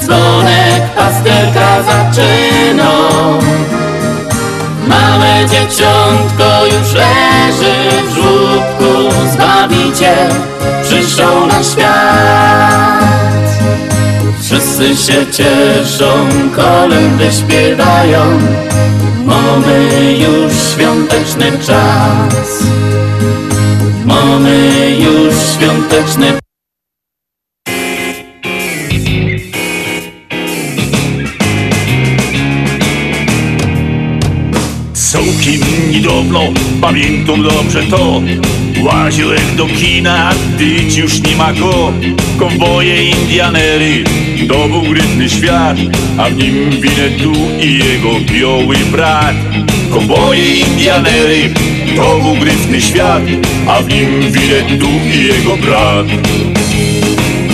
Dzwonek pasterka zaczyna. Małe dzieciątko już leży w żłobku Zbawiciel przyszł na świat. Wszyscy się cieszą, kolendy śpiewają. Mamy już świąteczny czas Mamy już świąteczny pamiętam dobrze to. Łaziłem do kina, gdy już nie ma go. Konwoje Indianery, to był grytny świat A w nim Winetu i jego biały brat. Konwoje Indianery, to był świat A w nim Winetu i jego brat.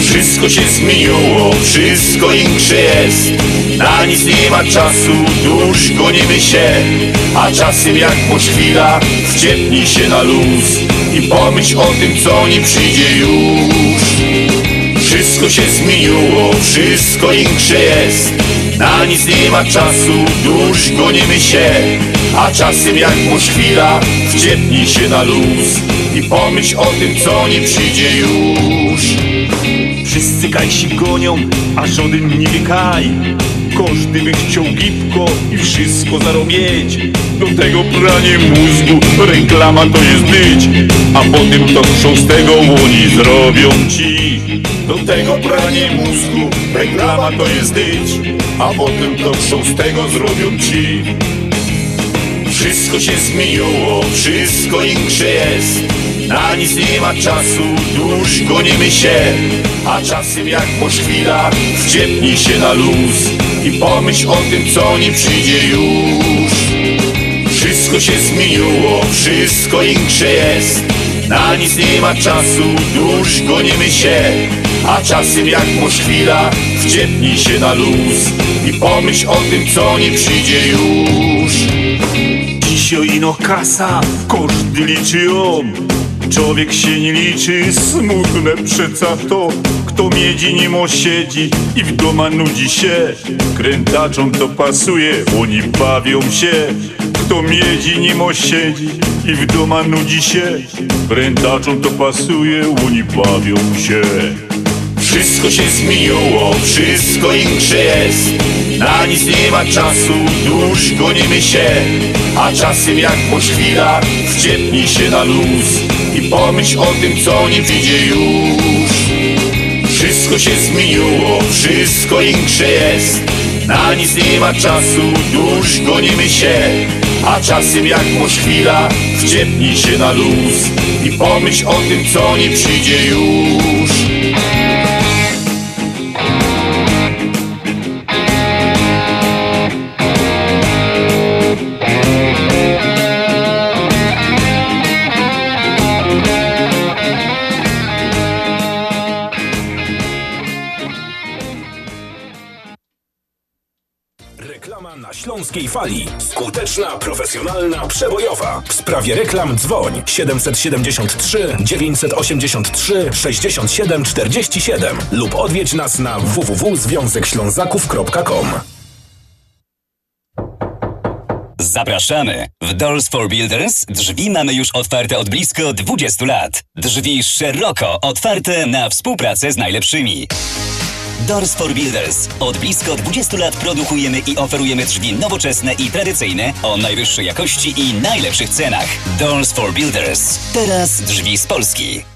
Wszystko się zmieniło, wszystko insze jest. Na nic nie ma czasu, dusz gonimy się. A czasem jak po chwila, wciepnij się na luz I pomyśl o tym, co nie przyjdzie już. Wszystko się zmieniło, wszystko insze jest Na nic nie ma czasu, dusz gonimy się. A czasem jak po chwila, wciepnij się na luz I pomyśl o tym, co nie przyjdzie już. Wszyscy kajsi gonią, a żaden nie wykaj Każdy by chciał gipko i wszystko zarobić. Do tego pranie mózgu, reklama to jest być. A potem to show z tego łoni zrobią ci. Do tego pranie mózgu, reklama to jest być A potem to tego zrobią ci. Wszystko się zmieniło, wszystko insze jest. Na nic nie ma czasu, dusz gonimy się. A czasem jak po chwila, wciepnij się na luz I pomyśl o tym, co nie przyjdzie już. Wszystko się zmieniło, wszystko insze jest. Na nic nie ma czasu, dusz gonimy się A czasem jak chwila, wciepnij się na luz I pomyśl o tym, co nie przyjdzie już. Dzisiaj ino kasa, każdy liczy ją Człowiek się nie liczy, smutne przeca to. Kto miedzi nimo siedzi i w doma nudzi się. Krętaczom to pasuje, oni bawią się. Kto miedzi nimo siedzi i w doma nudzi się. Krętaczom to pasuje, oni bawią się wszystko się zmieniło, wszystko insze jest. Na nic nie ma czasu, dusz gonimy się. A czasem jak po chwila, wciepnij się na luz I pomyśl o tym, co nie widzi już. Wszystko się zmieniło, wszystko insze jest. Na nic nie ma czasu, dusz gonimy się. A czasem jak masz chwila, wciepnij się na luz I pomyśl o tym, co nie przyjdzie już Fali. Skuteczna, profesjonalna, przebojowa. W sprawie reklam dzwoń 773 983 67 47 lub odwiedź nas na www.związekślązaków.com. Zapraszamy! W Doors for Builders drzwi mamy już otwarte od blisko 20 lat. Drzwi szeroko otwarte na współpracę z najlepszymi. Doors for Builders. Od blisko 20 lat produkujemy i oferujemy drzwi nowoczesne i tradycyjne o najwyższej jakości i najlepszych cenach. Doors for Builders. Teraz drzwi z Polski.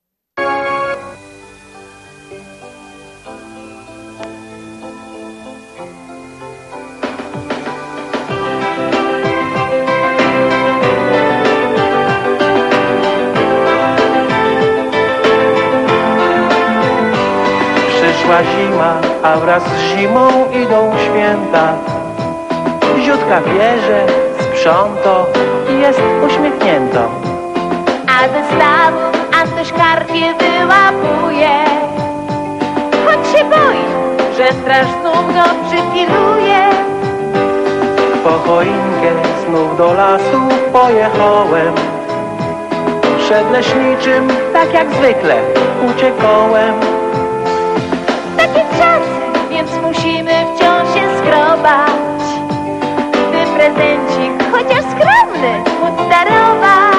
Wraz z zimą idą święta. Ziutka bierze, sprząto i jest uśmiechnięto. A ze stawu Antoś karpie wyłapuje. Choć się boi, że straż znów go przypiluje. Po choinkę znów do lasu pojechałem. Przed leśniczym, tak jak zwykle, uciekałem. Takie czasy, skrobać. By prezencik, chociaż skromny, móc darować.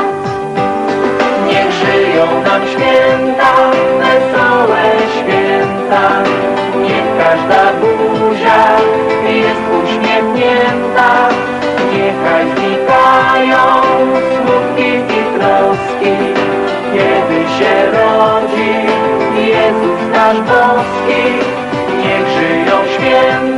Niech żyją nam święta, wesołe święta. Niech każda buzia jest uśmiechnięta. Niechaj znikają smutki i troski, kiedy się rodzi Jezus nasz boski. wam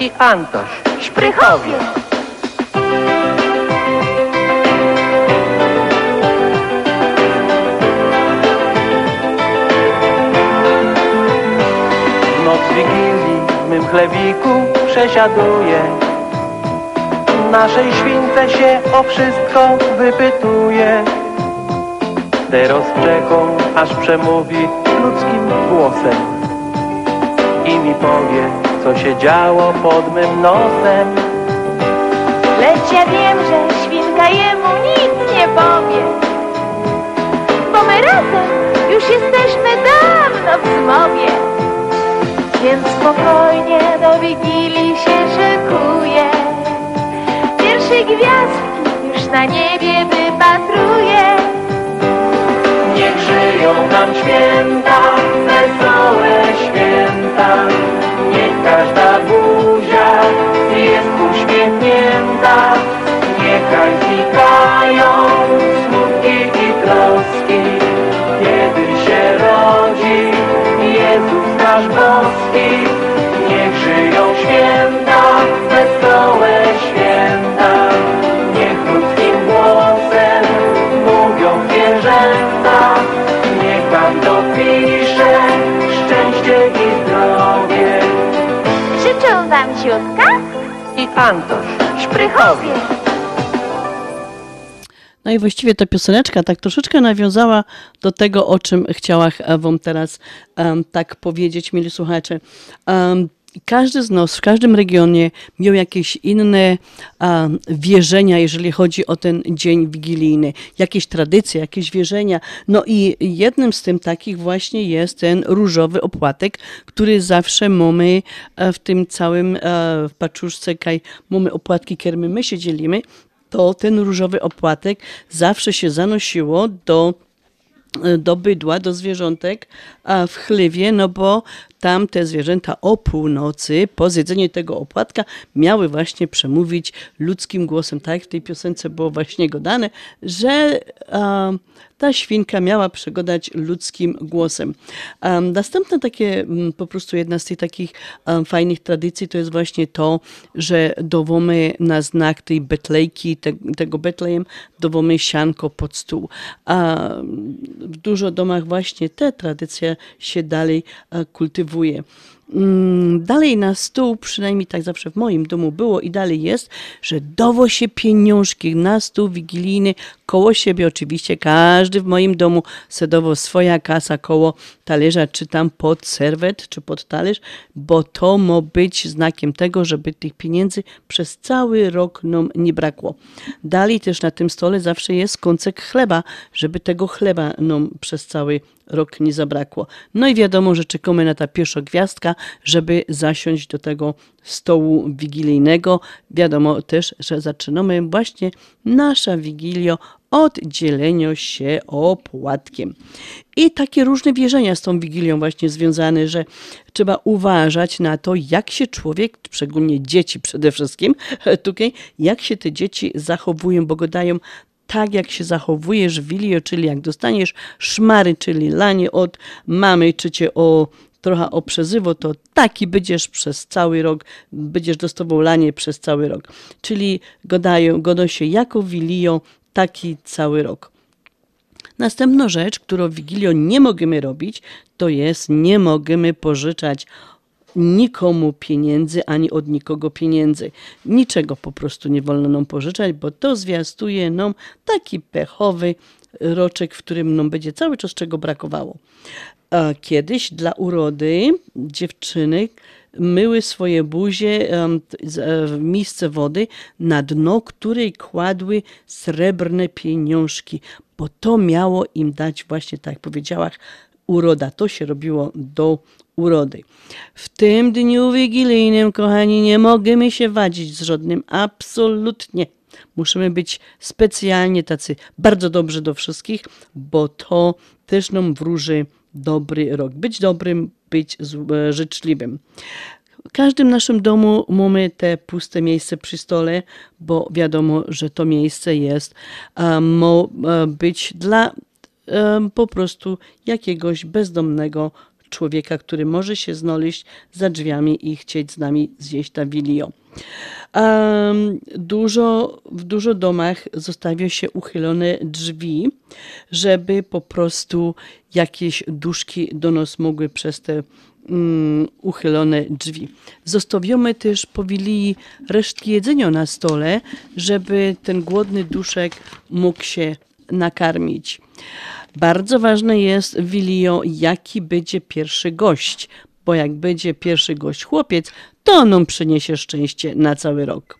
I Antoś. Szprychowie. W noc Wigilii w mym chlebiku przesiaduje. Naszej śwince się o wszystko wypytuje. Teraz czekam, aż przemówi ludzkim głosem i mi powie, co się działo pod mym nosem. Lecz ja wiem, że świnka jemu nic nie powie. Bo my razem już jesteśmy dawno w zmowie. Więc spokojnie do Wigilii się szykuje. Pierwsze gwiazdki już na niebie wypatruje. Niech żyją nam święta, wesołe święta. Wam Ziutka I Antoś, Szprychowie. No i właściwie ta pioseneczka tak troszeczkę nawiązała do tego, o czym chciała wam teraz em, tak powiedzieć, mieli słuchacze. Em, każdy z nas w każdym regionie miał jakieś inne em, wierzenia, jeżeli chodzi o ten dzień wigilijny, jakieś tradycje, jakieś wierzenia. No i jednym z tym takich właśnie jest ten różowy opłatek, który zawsze mamy e, w tym całym e, w paczuszce, kaj mamy opłatki, kiermy my się dzielimy, to ten różowy opłatek zawsze się zanosiło do do bydła, do zwierzątek a w chlewie, no bo tam te zwierzęta o północy po zjedzeniu tego opłatka miały właśnie przemówić ludzkim głosem, tak jak w tej piosence było właśnie godane, że ta świnka miała przegodać ludzkim głosem. A, następne takie, mm, po prostu jedna z tych takich fajnych tradycji to jest właśnie to, że dowomy na znak tej betlejki, te, tego Betlejem, dowomy sianko pod stół. A w dużo domach właśnie te tradycje się dalej e, kultywuje. Mm, Dalej na stół, przynajmniej tak zawsze w moim domu było i dalej jest, że dowo się pieniążki na stół wigilijny koło siebie. Oczywiście każdy w moim domu sedowo swoja kasa koło talerza, czy tam pod serwet, czy pod talerz, bo to ma być znakiem tego, żeby tych pieniędzy przez cały rok nam nie brakło. Dalej też na tym stole zawsze jest kącek chleba, żeby tego chleba nam przez cały rok nie zabrakło. No i wiadomo, że czekamy na ta pierwsza gwiazdka, żeby zasiąść do tego stołu wigilijnego. Wiadomo też, że zaczynamy właśnie nasza wigilio od dzielenia się opłatkiem. I takie różne wierzenia z tą wigilią właśnie związane, że trzeba uważać na to, jak się człowiek, szczególnie dzieci przede wszystkim, [laughs] tutaj, jak się te dzieci zachowują, bo go dają tak, jak się zachowujesz w Wilio, czyli jak dostaniesz szmary, czyli lanie od mamy, czy cię o trochę oprzezywo, to taki będziesz przez cały rok, będziesz dostawał lanie przez cały rok. Czyli godają, godą się jako Wilio, taki cały rok. Następna rzecz, którą w Wigilio nie możemy robić, to jest nie możemy pożyczać nikomu pieniędzy, ani od nikogo pieniędzy. Niczego po prostu nie wolno nam pożyczać, bo to zwiastuje nam taki pechowy roczek, w którym nam będzie cały czas czego brakowało. Kiedyś dla urody dziewczyny myły swoje buzie e, w misce wody, na dno której kładły srebrne pieniążki, bo to miało im dać właśnie, tak jak uroda. To się robiło do urody. W tym dniu wigilijnym, kochani, nie możemy się wadzić z żadnym, absolutnie. Musimy być specjalnie tacy bardzo dobrzy do wszystkich, bo to też nam wróży dobry rok. Być dobrym, być e, życzliwym. W każdym naszym domu mamy te puste miejsce przy stole, bo wiadomo, że to miejsce jest, e, mo e, być dla po prostu jakiegoś bezdomnego człowieka, który może się znaleźć za drzwiami i chcieć z nami zjeść ta wilio. Dużo, w dużo domach zostawia się uchylone drzwi, żeby po prostu jakieś duszki do nas mogły przez te um, uchylone drzwi. Zostawiamy też po wilii resztki jedzenia na stole, żeby ten głodny duszek mógł się nakarmić. Bardzo ważne jest Wilio, jaki będzie pierwszy gość, bo jak będzie pierwszy gość chłopiec, to nam przyniesie szczęście na cały rok.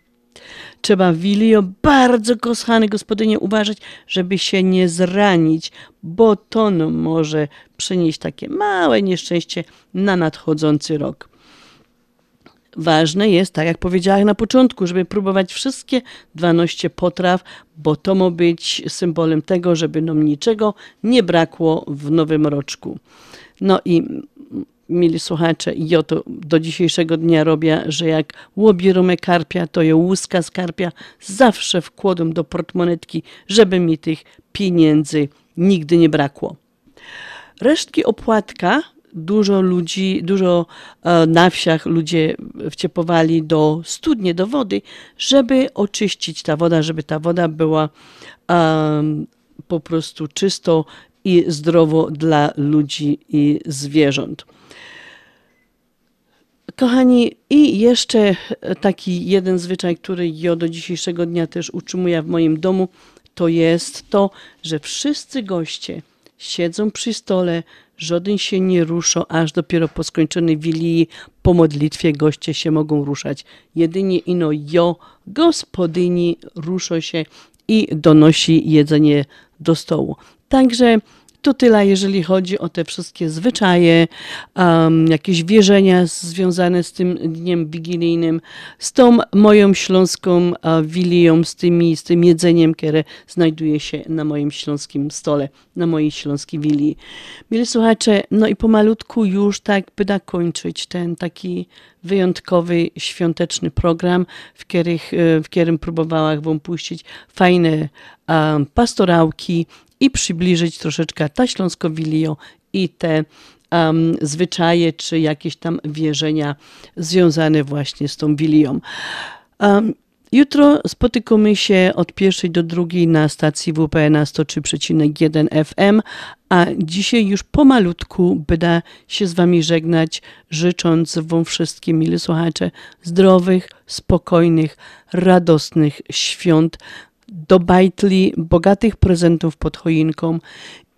Trzeba Wilio bardzo kochane gospodynie uważać, żeby się nie zranić, bo to może przynieść takie małe nieszczęście na nadchodzący rok. Ważne jest, tak jak powiedziałem na początku, żeby próbować wszystkie 12 potraw, bo to ma być symbolem tego, żeby nam niczego nie brakło w nowym roczku. No i mili słuchacze, ja to do dzisiejszego dnia robię, że jak łobierumę karpia, to ja łuska z karpia zawsze wkładam do portmonetki, żeby mi tych pieniędzy nigdy nie brakło. Resztki opłatka dużo ludzi, dużo e, na wsiach ludzie wciepowali do studnie, do wody, żeby oczyścić ta woda, żeby ta woda była po prostu czysto i zdrowo dla ludzi i zwierząt. Kochani, i jeszcze taki jeden zwyczaj, który ja do dzisiejszego dnia też utrzymuję w moim domu, to jest to, że wszyscy goście siedzą przy stole, żaden się nie rusza, aż dopiero po skończonej wilii po modlitwie goście się mogą ruszać. Jedynie ino jo, gospodyni rusza się i donosi jedzenie do stołu. Także to tyle, jeżeli chodzi o te wszystkie zwyczaje, um, jakieś wierzenia związane z tym dniem wigilijnym, z tą moją śląską uh, wilią, z, tymi, z tym jedzeniem, które znajduje się na moim śląskim stole, na mojej śląskiej wilii. Mili słuchacze, no i pomalutku już tak byda kończyć ten taki wyjątkowy, świąteczny program, w, których, w którym próbowałam wam puścić fajne um, pastorałki, i przybliżyć troszeczkę ta śląskowilio i te um, zwyczaje czy jakieś tam wierzenia związane właśnie z tą wilią. Um, Jutro spotykamy się od pierwszej do drugiej na stacji WPN 103,1 FM, a dzisiaj już pomalutku będę się z Wami żegnać, życząc Wam wszystkim, mili słuchacze, zdrowych, spokojnych, radosnych świąt, do bajtli, bogatych prezentów pod choinką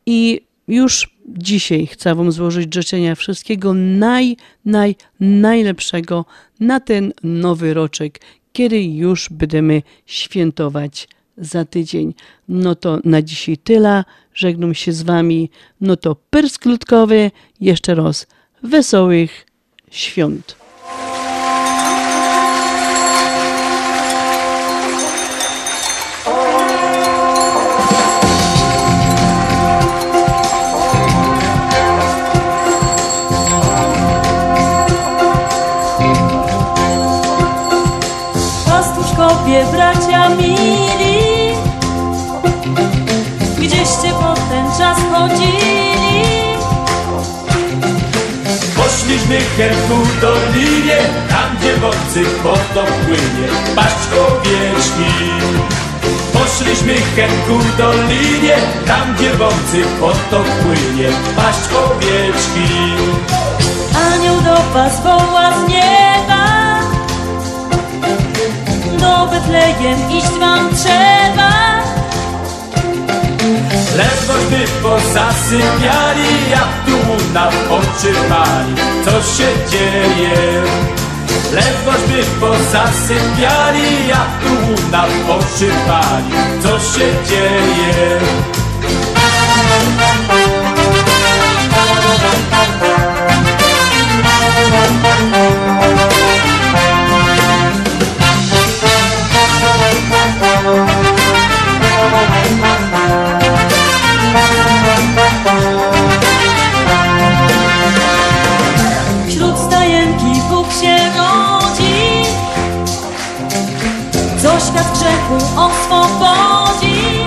i już dzisiaj chcę Wam złożyć życzenia wszystkiego naj, naj, najlepszego na ten nowy roczek, kiedy już będziemy świętować za tydzień. No to na dzisiaj tyle. Żegnam się z Wami. No to persklutkowy. Jeszcze raz wesołych świąt. Czas chodzili Poszliśmy herku do linie Tam gdzie wodcy potok płynie Paść owieczki Poszliśmy herku do linie Tam gdzie wodcy potok płynie Paść owieczki Anioł do was woła z nieba. Do Betlejem iść wam trzeba Ledwoś by pozasypiali Jak tu nam oczy pali Co się dzieje? Ledwoś by pozasypiali Jak tu nam oczy pali Co się dzieje? Grzechu oswobodzi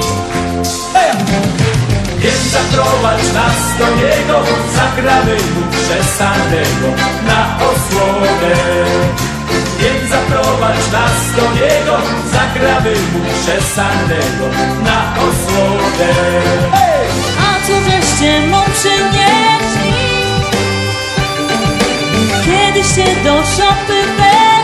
Więc zaprowadź nas do Niego Zagramy Mu krzesanego na osłodę. Więc zaprowadź nas do niego, zagramy mu krzesanego na osłodę. A co żeście mu przynieśli? Kiedyście do szopy weszli?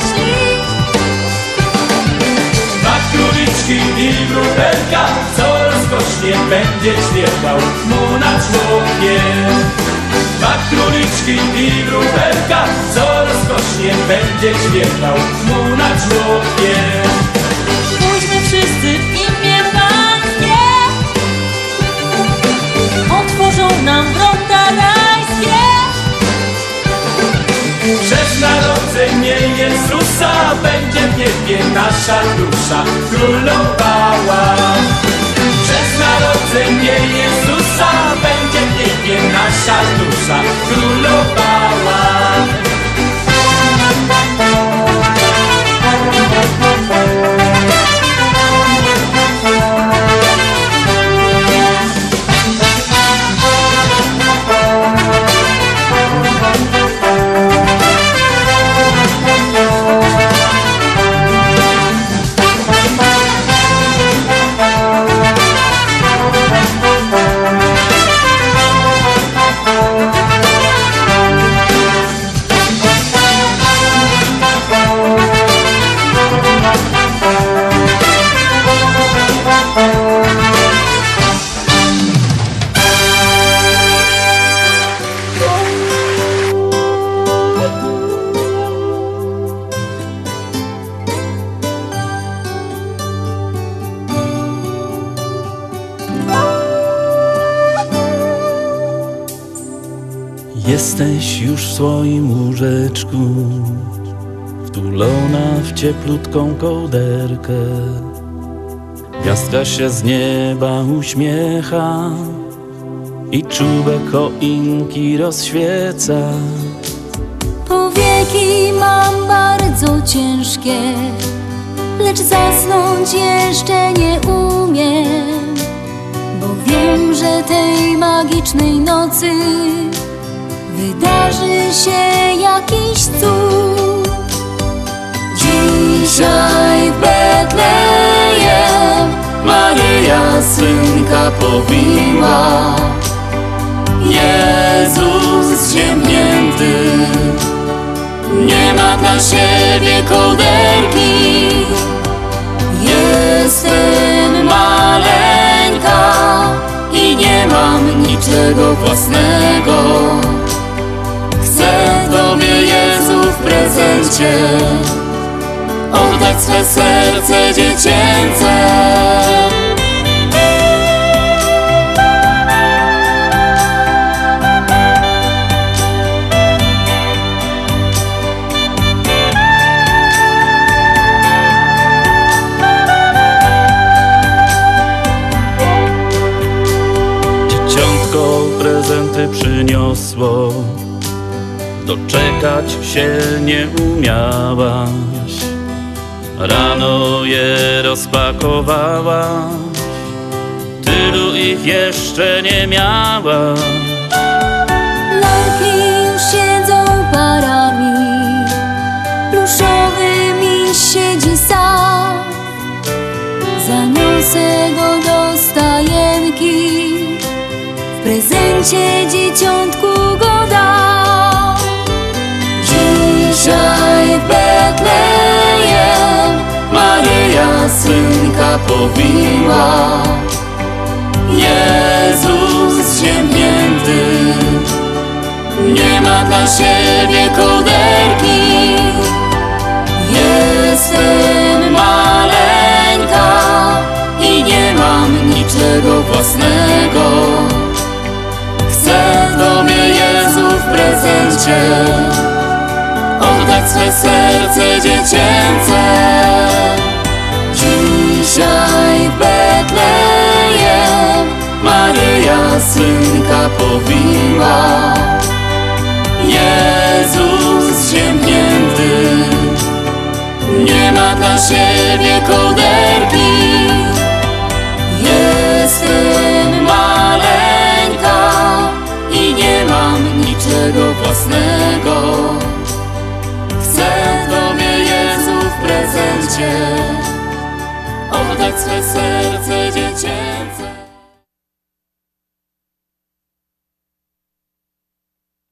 Króliczki i wróbelka, co rozkosznie będzie śpiewał mu na człopie. Dwa króliczki i wróbelka, co rozkosznie będzie śpiewał mu na człopie. Pójdźmy wszyscy Przez narodzenie Jezusa będzie w niebie nasza dusza królowała. Przez narodzenie Jezusa będzie w niebie nasza dusza królowała. Cieplutką kołderkę Gwiazdka się z nieba uśmiecha I czubek choinki rozświeca Powieki mam bardzo ciężkie, lecz zasnąć jeszcze nie umiem, bo wiem, że tej magicznej nocy wydarzy się jakiś cud. Dzisiaj w Betlejem Maryja synka powiła Jezus ziemnięty Nie ma dla siebie kołderki. Jestem maleńka I nie mam niczego własnego. Chcę Tobie Jezu w prezencie oddać swe serce dziecięce. Dzieciątko prezenty przyniosło, doczekać się nie umiałaś. Rano je rozpakowałaś, tylu ich jeszcze nie miałaś. Lalki już siedzą parami, pluszowy miś siedzi sam. Zaniosę go do stajenki, w prezencie dzieciątku go dam. Dzisiaj Betlejem Maryja synka powiła Jezus ziemnięty Nie ma dla siebie kołderki Jestem maleńka I nie mam niczego własnego. Chcę Tobie Jezu w prezencie oddać swe serce dziecięce. Dzisiaj w Betlejem Maryja synka powiła. Jezus ziemnięty nie ma dla siebie kołderki. Jestem maleńka i nie mam niczego własnego. Cię, oddać swe serce dziecię.